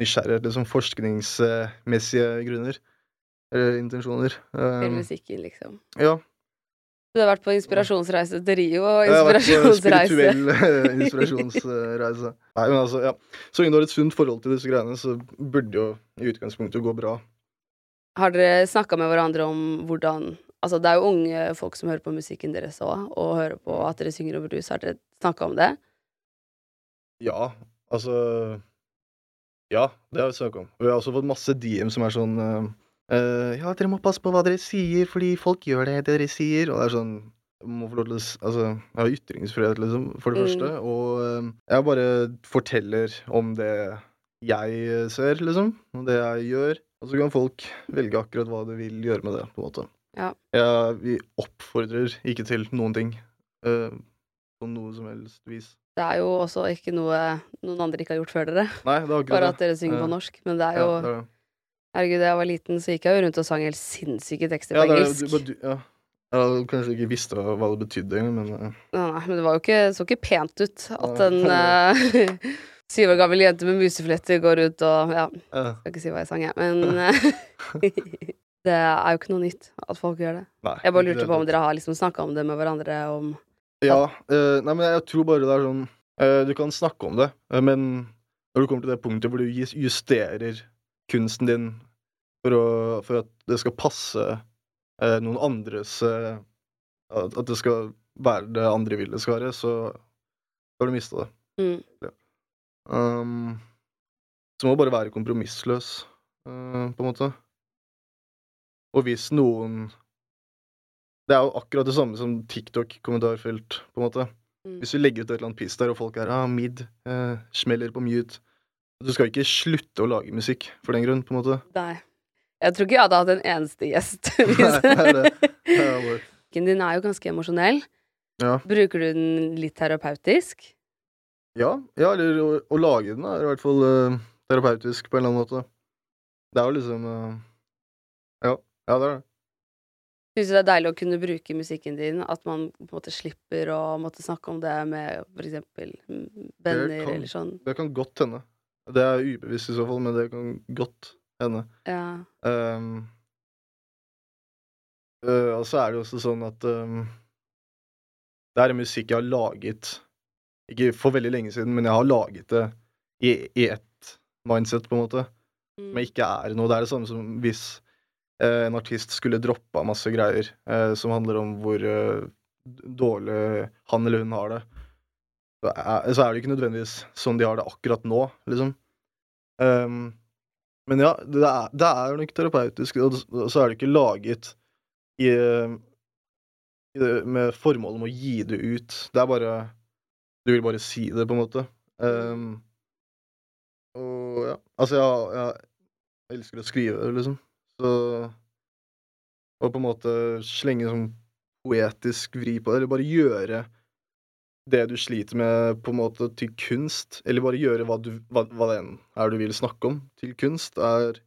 Speaker 5: nysgjerrighet, liksom forskningsmessige grunner. Eller intensjoner. Um, Eller
Speaker 4: musikken, liksom.
Speaker 5: ja.
Speaker 4: Du har vært på inspirasjonsreise til Rio og inspirasjonsreise.
Speaker 5: Jeg har vært på spirituell eh, inspirasjonsreise. Nei, men altså, ja. Så lenge du har et sunt forhold til disse greiene, så burde jo i utgangspunktet gå bra.
Speaker 4: Har dere snakka med hverandre om hvordan Altså, det er jo unge folk som hører på musikken deres òg, og hører på at dere synger over blues. Har dere snakka om det?
Speaker 5: Ja, altså Ja, det har vi snakket om. Vi har også fått masse DM som er sånn eh, eh, Ja, dere må passe på hva dere sier, fordi folk gjør det dere sier. Og det er sånn må få lov til å Altså, jeg har ytringsfrihet, liksom, for det
Speaker 4: Mm.
Speaker 5: første. Og eh, jeg bare forteller om det jeg ser, liksom. Og det jeg gjør. Og så kan folk velge akkurat hva de vil gjøre med det, på en måte.
Speaker 4: Ja.
Speaker 5: Jeg, vi oppfordrer ikke til noen ting. Uh, på noe som helst vis.
Speaker 4: Det er jo også ikke noe noen andre ikke har gjort før dere.
Speaker 5: Nei, det er akkurat
Speaker 4: Bare at dere synger på norsk. Men det er
Speaker 5: Ja,
Speaker 4: jo
Speaker 5: det er det.
Speaker 4: Herregud, da jeg var liten, så gikk jeg jo rundt og sang helt sinnssyke tekster
Speaker 5: Ja,
Speaker 4: på
Speaker 5: det
Speaker 4: engelsk.
Speaker 5: Det, du, ja. Jeg hadde kanskje ikke visst hva det betydde men eh,
Speaker 4: Nei, men det var jo ikke, så ikke pent ut at en uh, syv år gammel jente med musefletter går ut og Ja,
Speaker 5: ja.
Speaker 4: skal ikke si hva jeg sang, jeg, men eh, Det er jo ikke noe nytt at folk gjør det.
Speaker 5: Nei.
Speaker 4: Jeg bare lurte på om dere har liksom snakka om det med hverandre, om
Speaker 5: Ja. Uh, nei, men jeg tror bare det er sånn uh, Du kan snakke om det, men når du kommer til det punktet hvor du justerer kunsten din for, å, for at det skal passe eh, noen andres eh, At det skal være det andre vil det skal være, så har du mista det.
Speaker 4: mm,
Speaker 5: Um, så må du bare være kompromissløs, uh, på en måte. Og hvis noen Det er jo akkurat det samme som TikTok-kommentarfelt, på en måte.
Speaker 4: Mm.
Speaker 5: Hvis du legger ut et eller annet piss der, og folk er ah, mid, eh, smeller på mute Du skal ikke slutte å lage musikk for den grunn, på en måte.
Speaker 4: Nei. Jeg tror ikke jeg hadde hatt en eneste gjest. Musikken din er jo ganske emosjonell.
Speaker 5: Ja.
Speaker 4: Bruker du den litt terapeutisk?
Speaker 5: Ja, ja eller å, å lage den er i hvert fall uh, terapeutisk på en eller annen måte. Det er jo liksom uh, Ja, ja, det er det.
Speaker 4: Syns du det er deilig å kunne bruke musikken din? At man på en måte slipper å måtte snakke om det med for eksempel venner
Speaker 5: kan-
Speaker 4: eller sånn?
Speaker 5: Det kan godt hende. Det er ubevisst i så fall, men det kan godt hende.
Speaker 4: Ja.
Speaker 5: Um, og så er det jo også sånn at um, det er en musikk jeg har laget Ikke for veldig lenge siden, men jeg har laget det i, i ett mindset, på en måte.
Speaker 4: Mm.
Speaker 5: Men ikke er noe. Det er det samme som hvis uh, en artist skulle droppa masse greier uh, som handler om hvor uh, dårlig han eller hun har det. Så er, så er det ikke nødvendigvis sånn de har det akkurat nå, liksom. Um, men ja, det er, det er nok terapeutisk, og så er det ikke laget i, i det, med formål om å gi det ut. Det er bare Du vil bare si det, på en måte. Um, og ja, altså, jeg, jeg elsker å skrive, liksom. Så Og på en måte slenge sånn poetisk vri på det, eller bare gjøre det du sliter med, på en måte til kunst, eller bare gjøre hva, du, hva, hva det enn er du vil snakke om, til kunst, er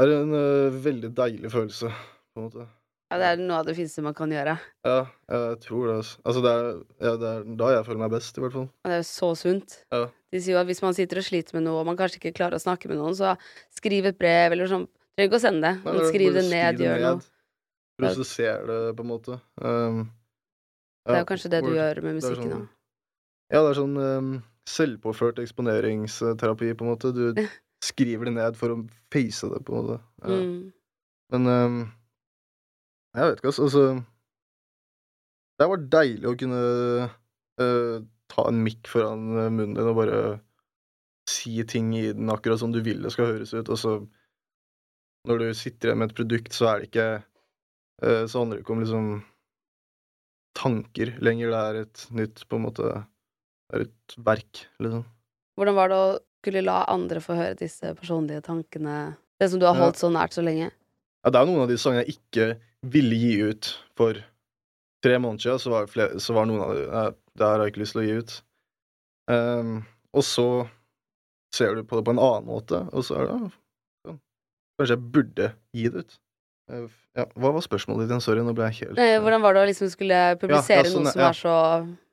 Speaker 5: er en uh, veldig deilig følelse, på en måte.
Speaker 4: ja, det er noe av det fineste man kan gjøre.
Speaker 5: Ja, jeg tror det. Altså, altså det, er, ja, det er da jeg føler meg best, i hvert fall.
Speaker 4: Og det er jo så sunt.
Speaker 5: Ja.
Speaker 4: De sier jo at hvis man sitter og sliter med noe, og man kanskje ikke klarer å snakke med noen, så skriv et brev, eller sånn. Trenger ikke å sende det, men skriv det ned, gjør noe.
Speaker 5: Prosesser det, på en måte. Um,
Speaker 4: Det er jo kanskje det du gjør med musikken òg.
Speaker 5: sånn- Ja, det er sånn um, selvpåført eksponeringsterapi, på en måte. Du skriver det ned for å face det, på en måte. Ja.
Speaker 4: Mm.
Speaker 5: Men um, jeg vet ikke, altså. altså det vært deilig å kunne uh, ta en mikk foran øh, munnen din og bare si ting i den akkurat som du vil det skal høres ut, og så når du sitter igjen med et produkt, så er det ikke uh, Så handler det ikke om liksom tanker lenger. Det er et nytt, på en måte Det er et verk, liksom.
Speaker 4: Hvordan var det å skulle la andre få høre disse personlige tankene? Det som du har
Speaker 5: Ja.
Speaker 4: holdt så nært så lenge?
Speaker 5: Ja, det er noen av de sangene jeg ikke ville gi ut for tre måneder siden. Så var, flere, så var noen av de Nei, Det her har jeg ikke lyst til å gi ut. Um, og så ser du på det på en annen måte, og så er det ja, Kanskje jeg burde gi det ut. Eh, Ja, hva var spørsmålet ditt igjen? Sorry, nå ble jeg helt
Speaker 4: Nei, hvordan var det å liksom skulle publisere
Speaker 5: sånn,
Speaker 4: noe som
Speaker 5: ja.
Speaker 4: er så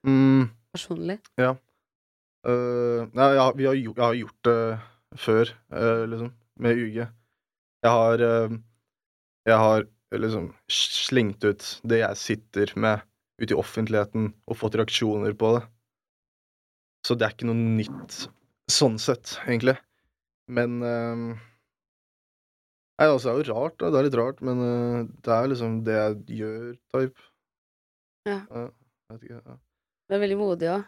Speaker 5: mm,
Speaker 4: personlig?
Speaker 5: Ja. Uh, nei, ja, vi har, jeg har gjort det før, uh, liksom, med UG. Jeg har uh, Jeg har liksom slengt ut det jeg sitter med, ut i offentligheten, og fått reaksjoner på det. Så det er ikke noe nytt sånn sett, egentlig. Men Nei, altså, det er jo rart, da. Det er litt rart, men uh, det er liksom det jeg gjør, type.
Speaker 4: Ja.
Speaker 5: jeg vet ikke, ja.
Speaker 4: Du er veldig modig òg.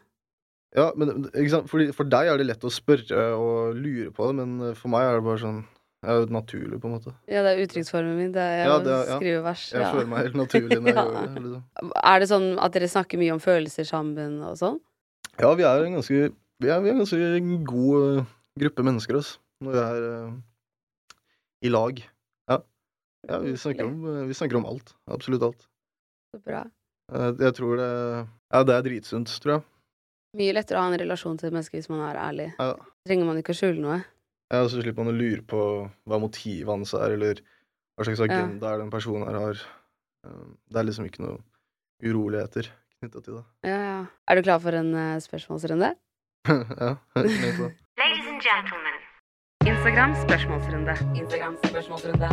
Speaker 5: Ja, men ikke sant? Fordi for deg er det lett å spørre og lure på det, men eh, for meg er det bare sånn Det er jo naturlig, på en måte.
Speaker 4: Ja, det er uttrykksformen min. Det er
Speaker 5: Ja,
Speaker 4: å
Speaker 5: det er- ja.
Speaker 4: skrive vers.
Speaker 5: Jeg
Speaker 4: ja.
Speaker 5: føler meg helt naturlig når jeg
Speaker 4: Ja.
Speaker 5: gjør det. Liksom.
Speaker 4: Er det sånn at dere snakker mye om følelser sammen og sånn?
Speaker 5: Ja, vi er en ganske Vi er, vi er en ganske god eh, gruppe mennesker, altså, når vi er i lag. Ja. ja vi, snakker om, eh, vi snakker om alt. Absolutt alt.
Speaker 4: Så bra.
Speaker 5: Eh, jeg tror det Ja, det er dritsunt, tror jeg.
Speaker 4: Mye lettere å ha en relasjon til et menneske hvis man er ærlig.
Speaker 5: Ja.
Speaker 4: Trenger man ikke å skjule noe.
Speaker 5: Ja, så slipper man å lure på hva motivet hans er, eller hva slags agenda er den personen her har. Eh, Det er liksom ikke noe uroligheter knytta til det.
Speaker 4: Ja, ja. Er du klar for en eh, spørsmålsrunde?
Speaker 5: ja.
Speaker 4: Ladies and gentlemen. Instagram spørsmålsrunde. Instagram spørsmålsrunde.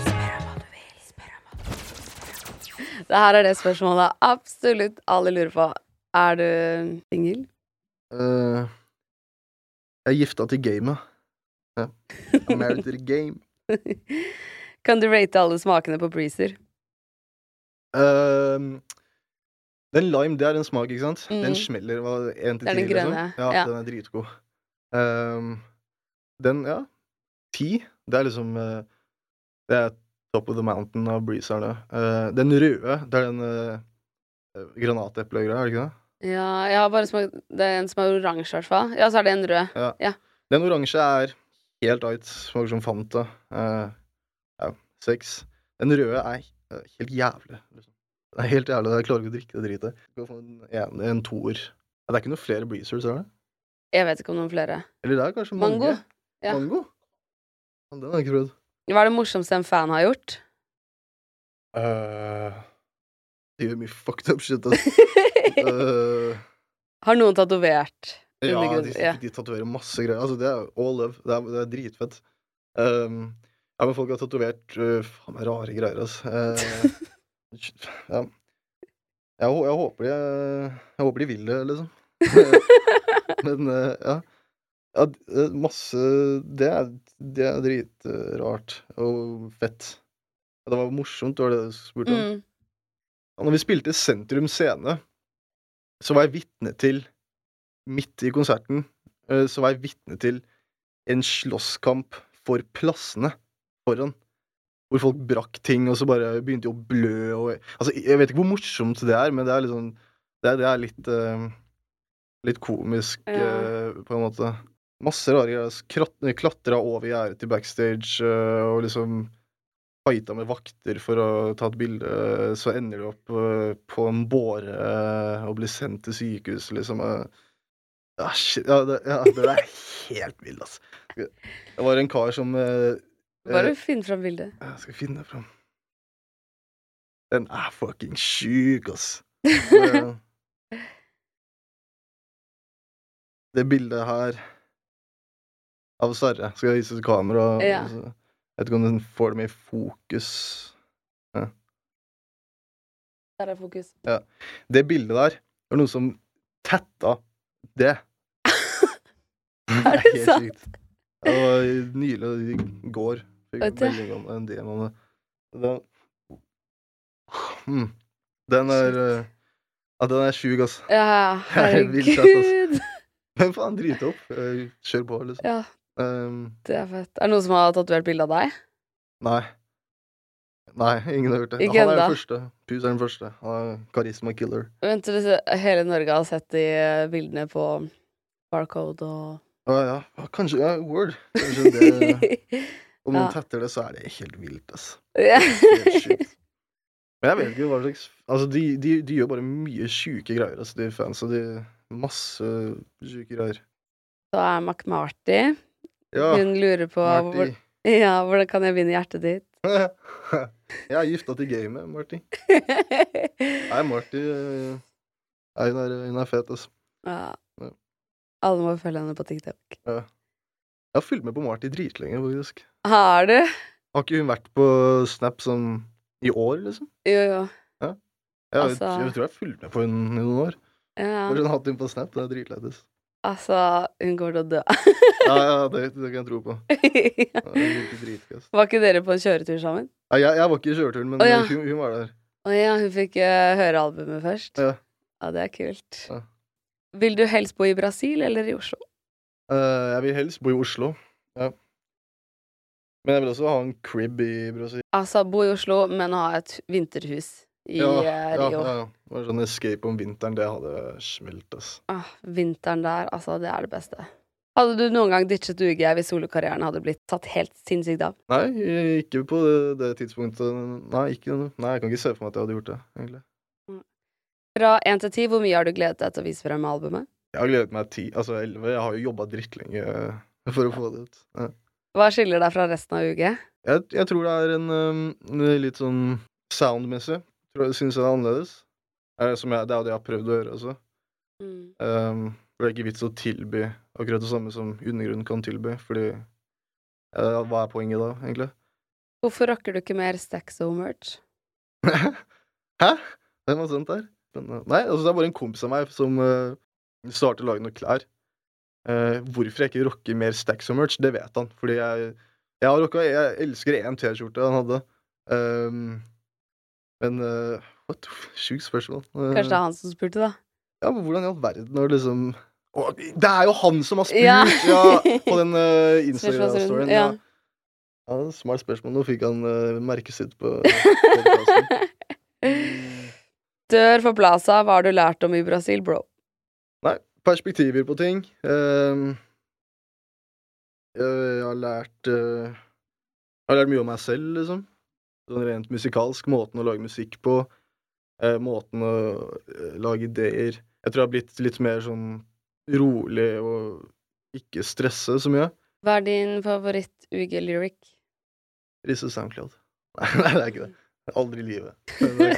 Speaker 4: Spør om hva du vil. Spør om hva du vil. Det her er det spørsmålet absolutt alle lurer på. Er du singel?
Speaker 5: Eh, jeg er gifta til gamet. Ja. I'm married to the game.
Speaker 4: kan du rate alle smakene på Breezer?
Speaker 5: Uh, den lime, det er en smak, ikke sant? Den
Speaker 4: Mm.
Speaker 5: smeller. Hva, en til
Speaker 4: Det er den
Speaker 5: ti, liksom? Ja,
Speaker 4: ja.
Speaker 5: den er dritgod. Ehm, den, ja. Ti. Det er liksom uh, Det er top of the mountain av breezerne. Uh, den røde, det er den uh, granateplegreia, er det ikke det?
Speaker 4: Ja, jeg har bare smakt Det er en som er oransje, i hvert fall. Ja, så er det en rød.
Speaker 5: Ja.
Speaker 4: Ja.
Speaker 5: Den oransje er helt right. Smaker som Fanta. Uh, ja, seks. Den røde er uh, helt jævlig. Liksom. Det er helt jævlig. Jeg klarer ikke å drikke det dritet. En, en toer. Ja, det er ikke noen flere breezers, er det?
Speaker 4: Jeg vet ikke om noen flere.
Speaker 5: Eller det er kanskje mange.
Speaker 4: Mango. Ja.
Speaker 5: Mango? Den har jeg ikke prøvd.
Speaker 4: Hva er det morsomste en fan har gjort?
Speaker 5: Uh, de gjør mye fucked up shit, altså. uh,
Speaker 4: Har noen tatovert
Speaker 5: Ja, de,
Speaker 4: Ja.
Speaker 5: de tatoverer masse greier. Altså, det er all love. Det er, det er dritfett. Um, ja, men folk har tatovert uh, faen meg rare greier, altså. Uh, ja. Jeg, jeg, håper de, jeg håper de vil det, liksom. men uh, ja. ja. eh, Masse Det er, det er dritrart og fett. Det var morsomt, det var det du spurte om.
Speaker 4: Mm.
Speaker 5: Ja, når vi spilte Sentrum Scene, så var jeg vitne til Midt i konserten eh, så var jeg vitne til en slåsskamp for plassene foran. Hvor folk brakk ting, og så bare begynte de å blø og Altså, jeg vet ikke hvor morsomt det er, men det er litt sånn Det er, det er litt eh, Litt komisk,
Speaker 4: Ja.
Speaker 5: eh, på en måte. Masse rare greier. Altså, Klatra over gjerdet til backstage eh, og liksom fighta med vakter for å ta et bilde, så ender de opp eh, på en båre eh, og blir sendt til sykehus, liksom. eh. Ja, shit, ja, det, ja, det er helt vilt, altså. Det var en kar som eh,
Speaker 4: Bare
Speaker 5: eh,
Speaker 4: finn fram bildet.
Speaker 5: Jeg skal finne fram. Den er fucking sjuk, ass. Det, det bildet her av Sarre skal jeg vise til kamera.
Speaker 4: Ja.
Speaker 5: og så- Jeg vet ikke om den får det med i fokus.
Speaker 4: Der er fokus.
Speaker 5: Ja. Det bildet der var noen som tetta det.
Speaker 4: Er det
Speaker 5: helt
Speaker 4: sant?
Speaker 5: sykt. Det var nylig, i går. Fikk melding om en DM om det. Den, mm. den er eh, Ja, den er sjuk, altså.
Speaker 4: Ja,
Speaker 5: Det er
Speaker 4: herregud.
Speaker 5: Men faen, drit opp. Eh, Kjør på, liksom.
Speaker 4: Ja,
Speaker 5: Um,
Speaker 4: det er fett. Er det noen som har tatovert bilde av deg?
Speaker 5: nei. Nei, ingen har gjort det.
Speaker 4: Ikke
Speaker 5: Han er
Speaker 4: enda.
Speaker 5: den første. Pus er den første. Han er karisma killer.
Speaker 4: Vent til hele Norge har sett de eh, bildene på Barcode og
Speaker 5: Å ja, ja, kanskje ja, Word. Kanskje det Om noen
Speaker 4: Ja.
Speaker 5: tetter det, så er det helt vilt, ass.
Speaker 4: Ja.
Speaker 5: Men jeg vet ikke hva slags Altså, de, de, de gjør bare mye sjuke greier, altså, de fansa. De Masse sjuke greier.
Speaker 4: Så er McMarty.
Speaker 5: Ja,
Speaker 4: Hun lurer på hvor, ja, hvordan kan jeg vinne hjertet ditt?
Speaker 5: jeg er gifta til gamet, Marty. Nei, Marty eh, Nei, hun er, hun er fet, altså.
Speaker 4: Ja.
Speaker 5: Ja.
Speaker 4: Alle må følge henne på TikTok.
Speaker 5: Jeg har fulgt med på Marty dritlenge, faktisk.
Speaker 4: Har du?
Speaker 5: Har ikke hun vært på Snap sånn i år, liksom?
Speaker 4: Jo, jo.
Speaker 5: Jeg,
Speaker 4: Altså-
Speaker 5: jeg tror jeg har fulgt med på henne i noen år.
Speaker 4: Ja.
Speaker 5: Hun har hatt henne på Snap, det er dritlættis.
Speaker 4: Altså, hun kommer til å dø.
Speaker 5: Ja, ja, det, det kan jeg tro på. Ja.
Speaker 4: Var ikke dere på en kjøretur sammen?
Speaker 5: Ja, jeg, jeg var ikke i kjøreturen, men
Speaker 4: oh,
Speaker 5: hun, hun var der.
Speaker 4: Å ja, hun fikk uh, høre albumet først?
Speaker 5: Ja.
Speaker 4: Ja, det er kult. Vil du helst bo i Brasil eller i Oslo?
Speaker 5: Uh, jeg vil helst bo i Oslo. Ja. Men jeg vil også ha en crib i Brasil.
Speaker 4: Altså, bo i Oslo, men ha et vinterhus i
Speaker 5: ja,
Speaker 4: eh,
Speaker 5: ja,
Speaker 4: Rio.
Speaker 5: ja, ja. var sånn escape om vinteren, det hadde smelt, ass.
Speaker 4: Ah, vinteren der, altså, det er det beste. Hadde du noen gang ditchet UG hvis solokarrieren hadde blitt tatt helt sinnssykt av?
Speaker 5: Nei, ikke på det, det tidspunktet. Nei, ikke, nei, jeg kan ikke se for meg at jeg hadde gjort det, egentlig.
Speaker 4: Fra én til ti, hvor mye har du gledet deg til å vise frem albumet?
Speaker 5: Jeg har gledet meg ti, altså elleve. Jeg har jo jobba drittlenge eh, for å få det ut. Ja.
Speaker 4: Hva skiller deg fra resten av UG?
Speaker 5: Jeg, jeg tror det er en um, litt sånn soundmessig. Tror Syns jeg det er annerledes. Er det, som jeg, det er jo det jeg har prøvd å gjøre også.
Speaker 4: Mm.
Speaker 5: Um, det er ikke vits å tilby akkurat det samme som undergrunnen kan tilby, fordi eh, Hva er poenget da, egentlig?
Speaker 4: Hvorfor rocker du ikke mer Staxo-merch?
Speaker 5: Hæ? Hvem har sendt der? Spennende. Nei, altså det er bare en kompis av meg som uh, starter å lage noen klær. Uh, hvorfor jeg ikke rocker mer stacks og merch, det vet han. Fordi jeg, jeg rocka Jeg elsker én T-skjorte han hadde. Um, men uh, what? Sjukt spørsmål. Uh,
Speaker 4: Kanskje det er han som spurte, da?
Speaker 5: Ja, men hvordan i all verden har liksom Å, Det er jo han som har spurt!
Speaker 4: Ja.
Speaker 5: Ja, på den uh, Instagram-storyen. Ja.
Speaker 4: ja.
Speaker 5: Smart spørsmål. Nå fikk han uh, merket sitt på.
Speaker 4: Dør for Plaza, hva har du lært om i Brasil, bro?
Speaker 5: Nei, perspektiver på ting. Uh, jeg, har lært Jeg har lært mye om meg selv, liksom. Sånn rent musikalsk. Måten å lage musikk på. eh, måten å eh, lage ideer. Jeg tror jeg har blitt litt mer sånn rolig og ikke stresse så mye.
Speaker 4: Hva er din favoritt-UG-lyric?
Speaker 5: Risse SoundCloud. Nei, nei, det er ikke det. Aldri i livet. Det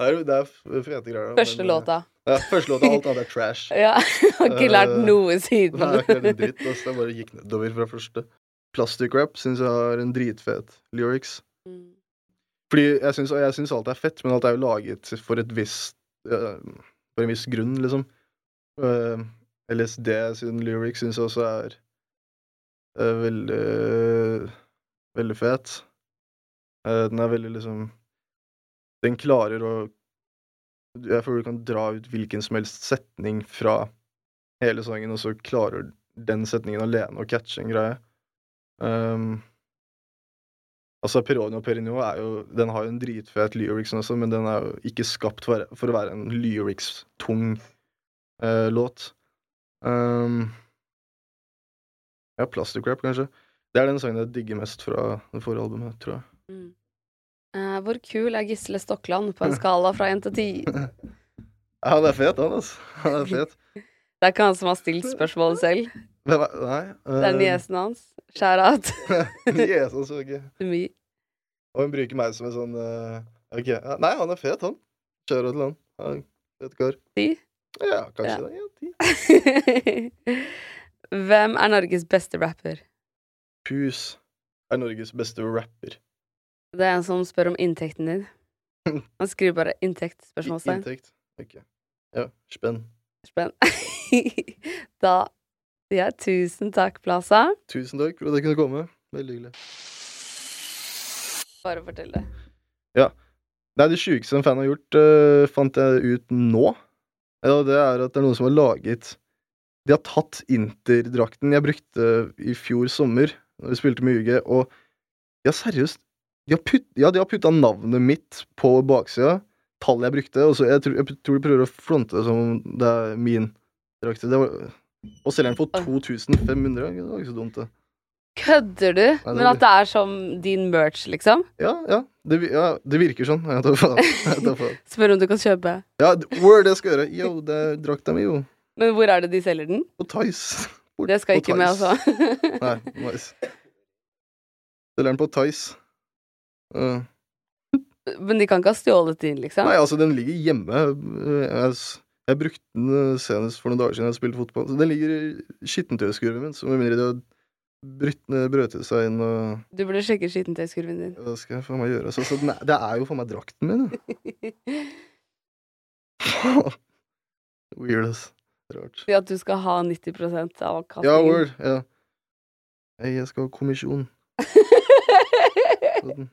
Speaker 5: er, det. Er, fete greier.
Speaker 4: Første
Speaker 5: eh,
Speaker 4: låta.
Speaker 5: Ja, første låta. Alt annet er trash.
Speaker 4: Ja, har ikke lært
Speaker 5: Eh,
Speaker 4: noe siden.
Speaker 5: Nei, det ikke en dritt. Det Jeg bare gikk nedover fra første. Plastic Rap syns jeg har en dritfet lyrics.
Speaker 4: Mm.
Speaker 5: Fordi jeg syns, jeg syns alt er fett, men alt er jo laget for et visst uh, For en viss grunn, liksom. Uh, LSD sin lyrics syns jeg også er uh, veldig Veldig fet. Eh, den er veldig liksom Den klarer å Jeg føler du kan dra ut hvilken som helst setning fra hele sangen, og så klarer den setningen alene å catche en greie. Um, altså, Peroni og Perignon er jo Den har jo en dritfet lyrics også, men den er jo ikke skapt for, for å være en lyrics-tung eh, låt. Um, ja, Plastic Rap, kanskje. Det er den sangen jeg digger mest fra det forrige albumet, tror jeg.
Speaker 4: Mm. Uh, hvor kul er Gisle Stokland på en skala fra 1 til 10?
Speaker 5: Ja, han er fet, han, altså. Han er fet.
Speaker 4: Det er ikke han som har stilt spørsmålet selv.
Speaker 5: Er Nei.
Speaker 4: Det er niesen hans. Shout-out
Speaker 5: Niesen ikke.
Speaker 4: til My.
Speaker 5: Og hun bruker meg som en sånn uh, ok, Nei, han er fet, han. Kjører til han. han fet kar.
Speaker 4: Ti?
Speaker 5: Ja, kanskje
Speaker 4: Ja.
Speaker 5: det. Ja, ti.
Speaker 4: Hvem er Norges beste rapper?
Speaker 5: Pus er Norges beste rapper.
Speaker 4: Det er en som spør om inntekten din. Han skriver bare 'inntekt'? spørsmålstegn.
Speaker 5: Inntekt. Ok. Ja, spenn.
Speaker 4: Spenn. da jeg tusen takk, Plaza.
Speaker 5: Tusen takk for at jeg kunne komme. Veldig hyggelig.
Speaker 4: Bare fortell det.
Speaker 5: Det er det sjukeste en fan har gjort, uh, fant jeg ut nå. Ja, det er at det er noen som har laget De har tatt Inter-drakten jeg brukte i fjor sommer, da vi spilte med UG, og ja, seriøst De har, putt, ja, de har putta navnet mitt på baksida, tallet jeg brukte, og så jeg, tror, jeg tror de prøver å fronte det som om det er min drakt. Det var, og selger den for 2500. Det var ikke så dumt, det.
Speaker 4: Kødder du?
Speaker 5: Nei,
Speaker 4: Men at det er som din merch, liksom?
Speaker 5: Ja, ja. Det, ja, det virker sånn. Jeg tar faen. Jeg tar faen.
Speaker 4: Spør om du kan kjøpe.
Speaker 5: Ja, word, det skal jeg gjøre. Yo, det er drakta mi, jo.
Speaker 4: Men hvor er det de selger den?
Speaker 5: På Tice.
Speaker 4: Det skal ikke med, altså.
Speaker 5: Nei, nice. Selger den på Tice. Uh,
Speaker 4: Men de kan ikke ha stjålet din, liksom?
Speaker 5: nei, altså, den ligger hjemme. Jeg, s- Jeg brukte den eh, senest for noen dager siden jeg spilte fotball. Så Den ligger i skittentøyskurven min, så med mindre de har brytt, brøtet seg inn og
Speaker 4: Du burde sjekke skittentøyskurven din.
Speaker 5: Hva skal jeg faen meg gjøre? Så, så er, det er jo faen meg drakten min, da. Weird, ass. Rart.
Speaker 4: At du skal ha 90% av avkastningen.
Speaker 5: Ja, word. Ja. Jeg skal ha kommisjon. Sånn.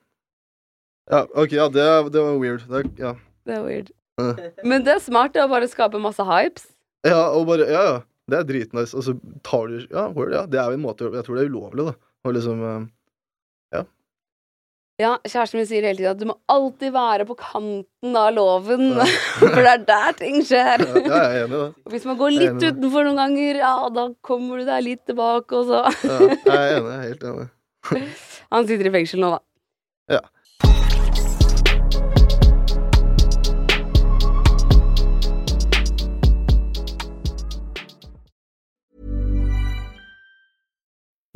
Speaker 5: Ja, ok, ja, det, det var weird. Det, ja.
Speaker 4: Det er weird.
Speaker 5: Eh.
Speaker 4: Men det er smart det å bare skape masse hypes.
Speaker 5: ja, og bare Ja, ja. Det er dritnice. Og så tar du Ja, word, ja. Det er jo en måte Jeg tror det er ulovlig, da. Og liksom Ja.
Speaker 4: Ja, kjæresten min sier hele tiden at du må alltid være på kanten av loven. For det er der ting skjer.
Speaker 5: ja, jeg er enig i det.
Speaker 4: Hvis man går litt utenfor noen ganger, ja, da kommer du deg litt tilbake, og så
Speaker 5: Ja, jeg er enig. Jeg er helt enig.
Speaker 4: Han sitter i fengsel nå, da.
Speaker 5: Ja.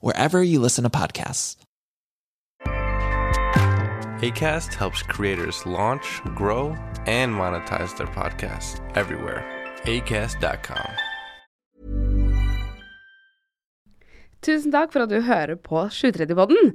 Speaker 8: wherever you listen to podcasts.
Speaker 9: ACAST helps creators launch, grow, and monetize their podcasts everywhere. ACAST.com.
Speaker 4: Tusen takk for at du hører på 730-podden.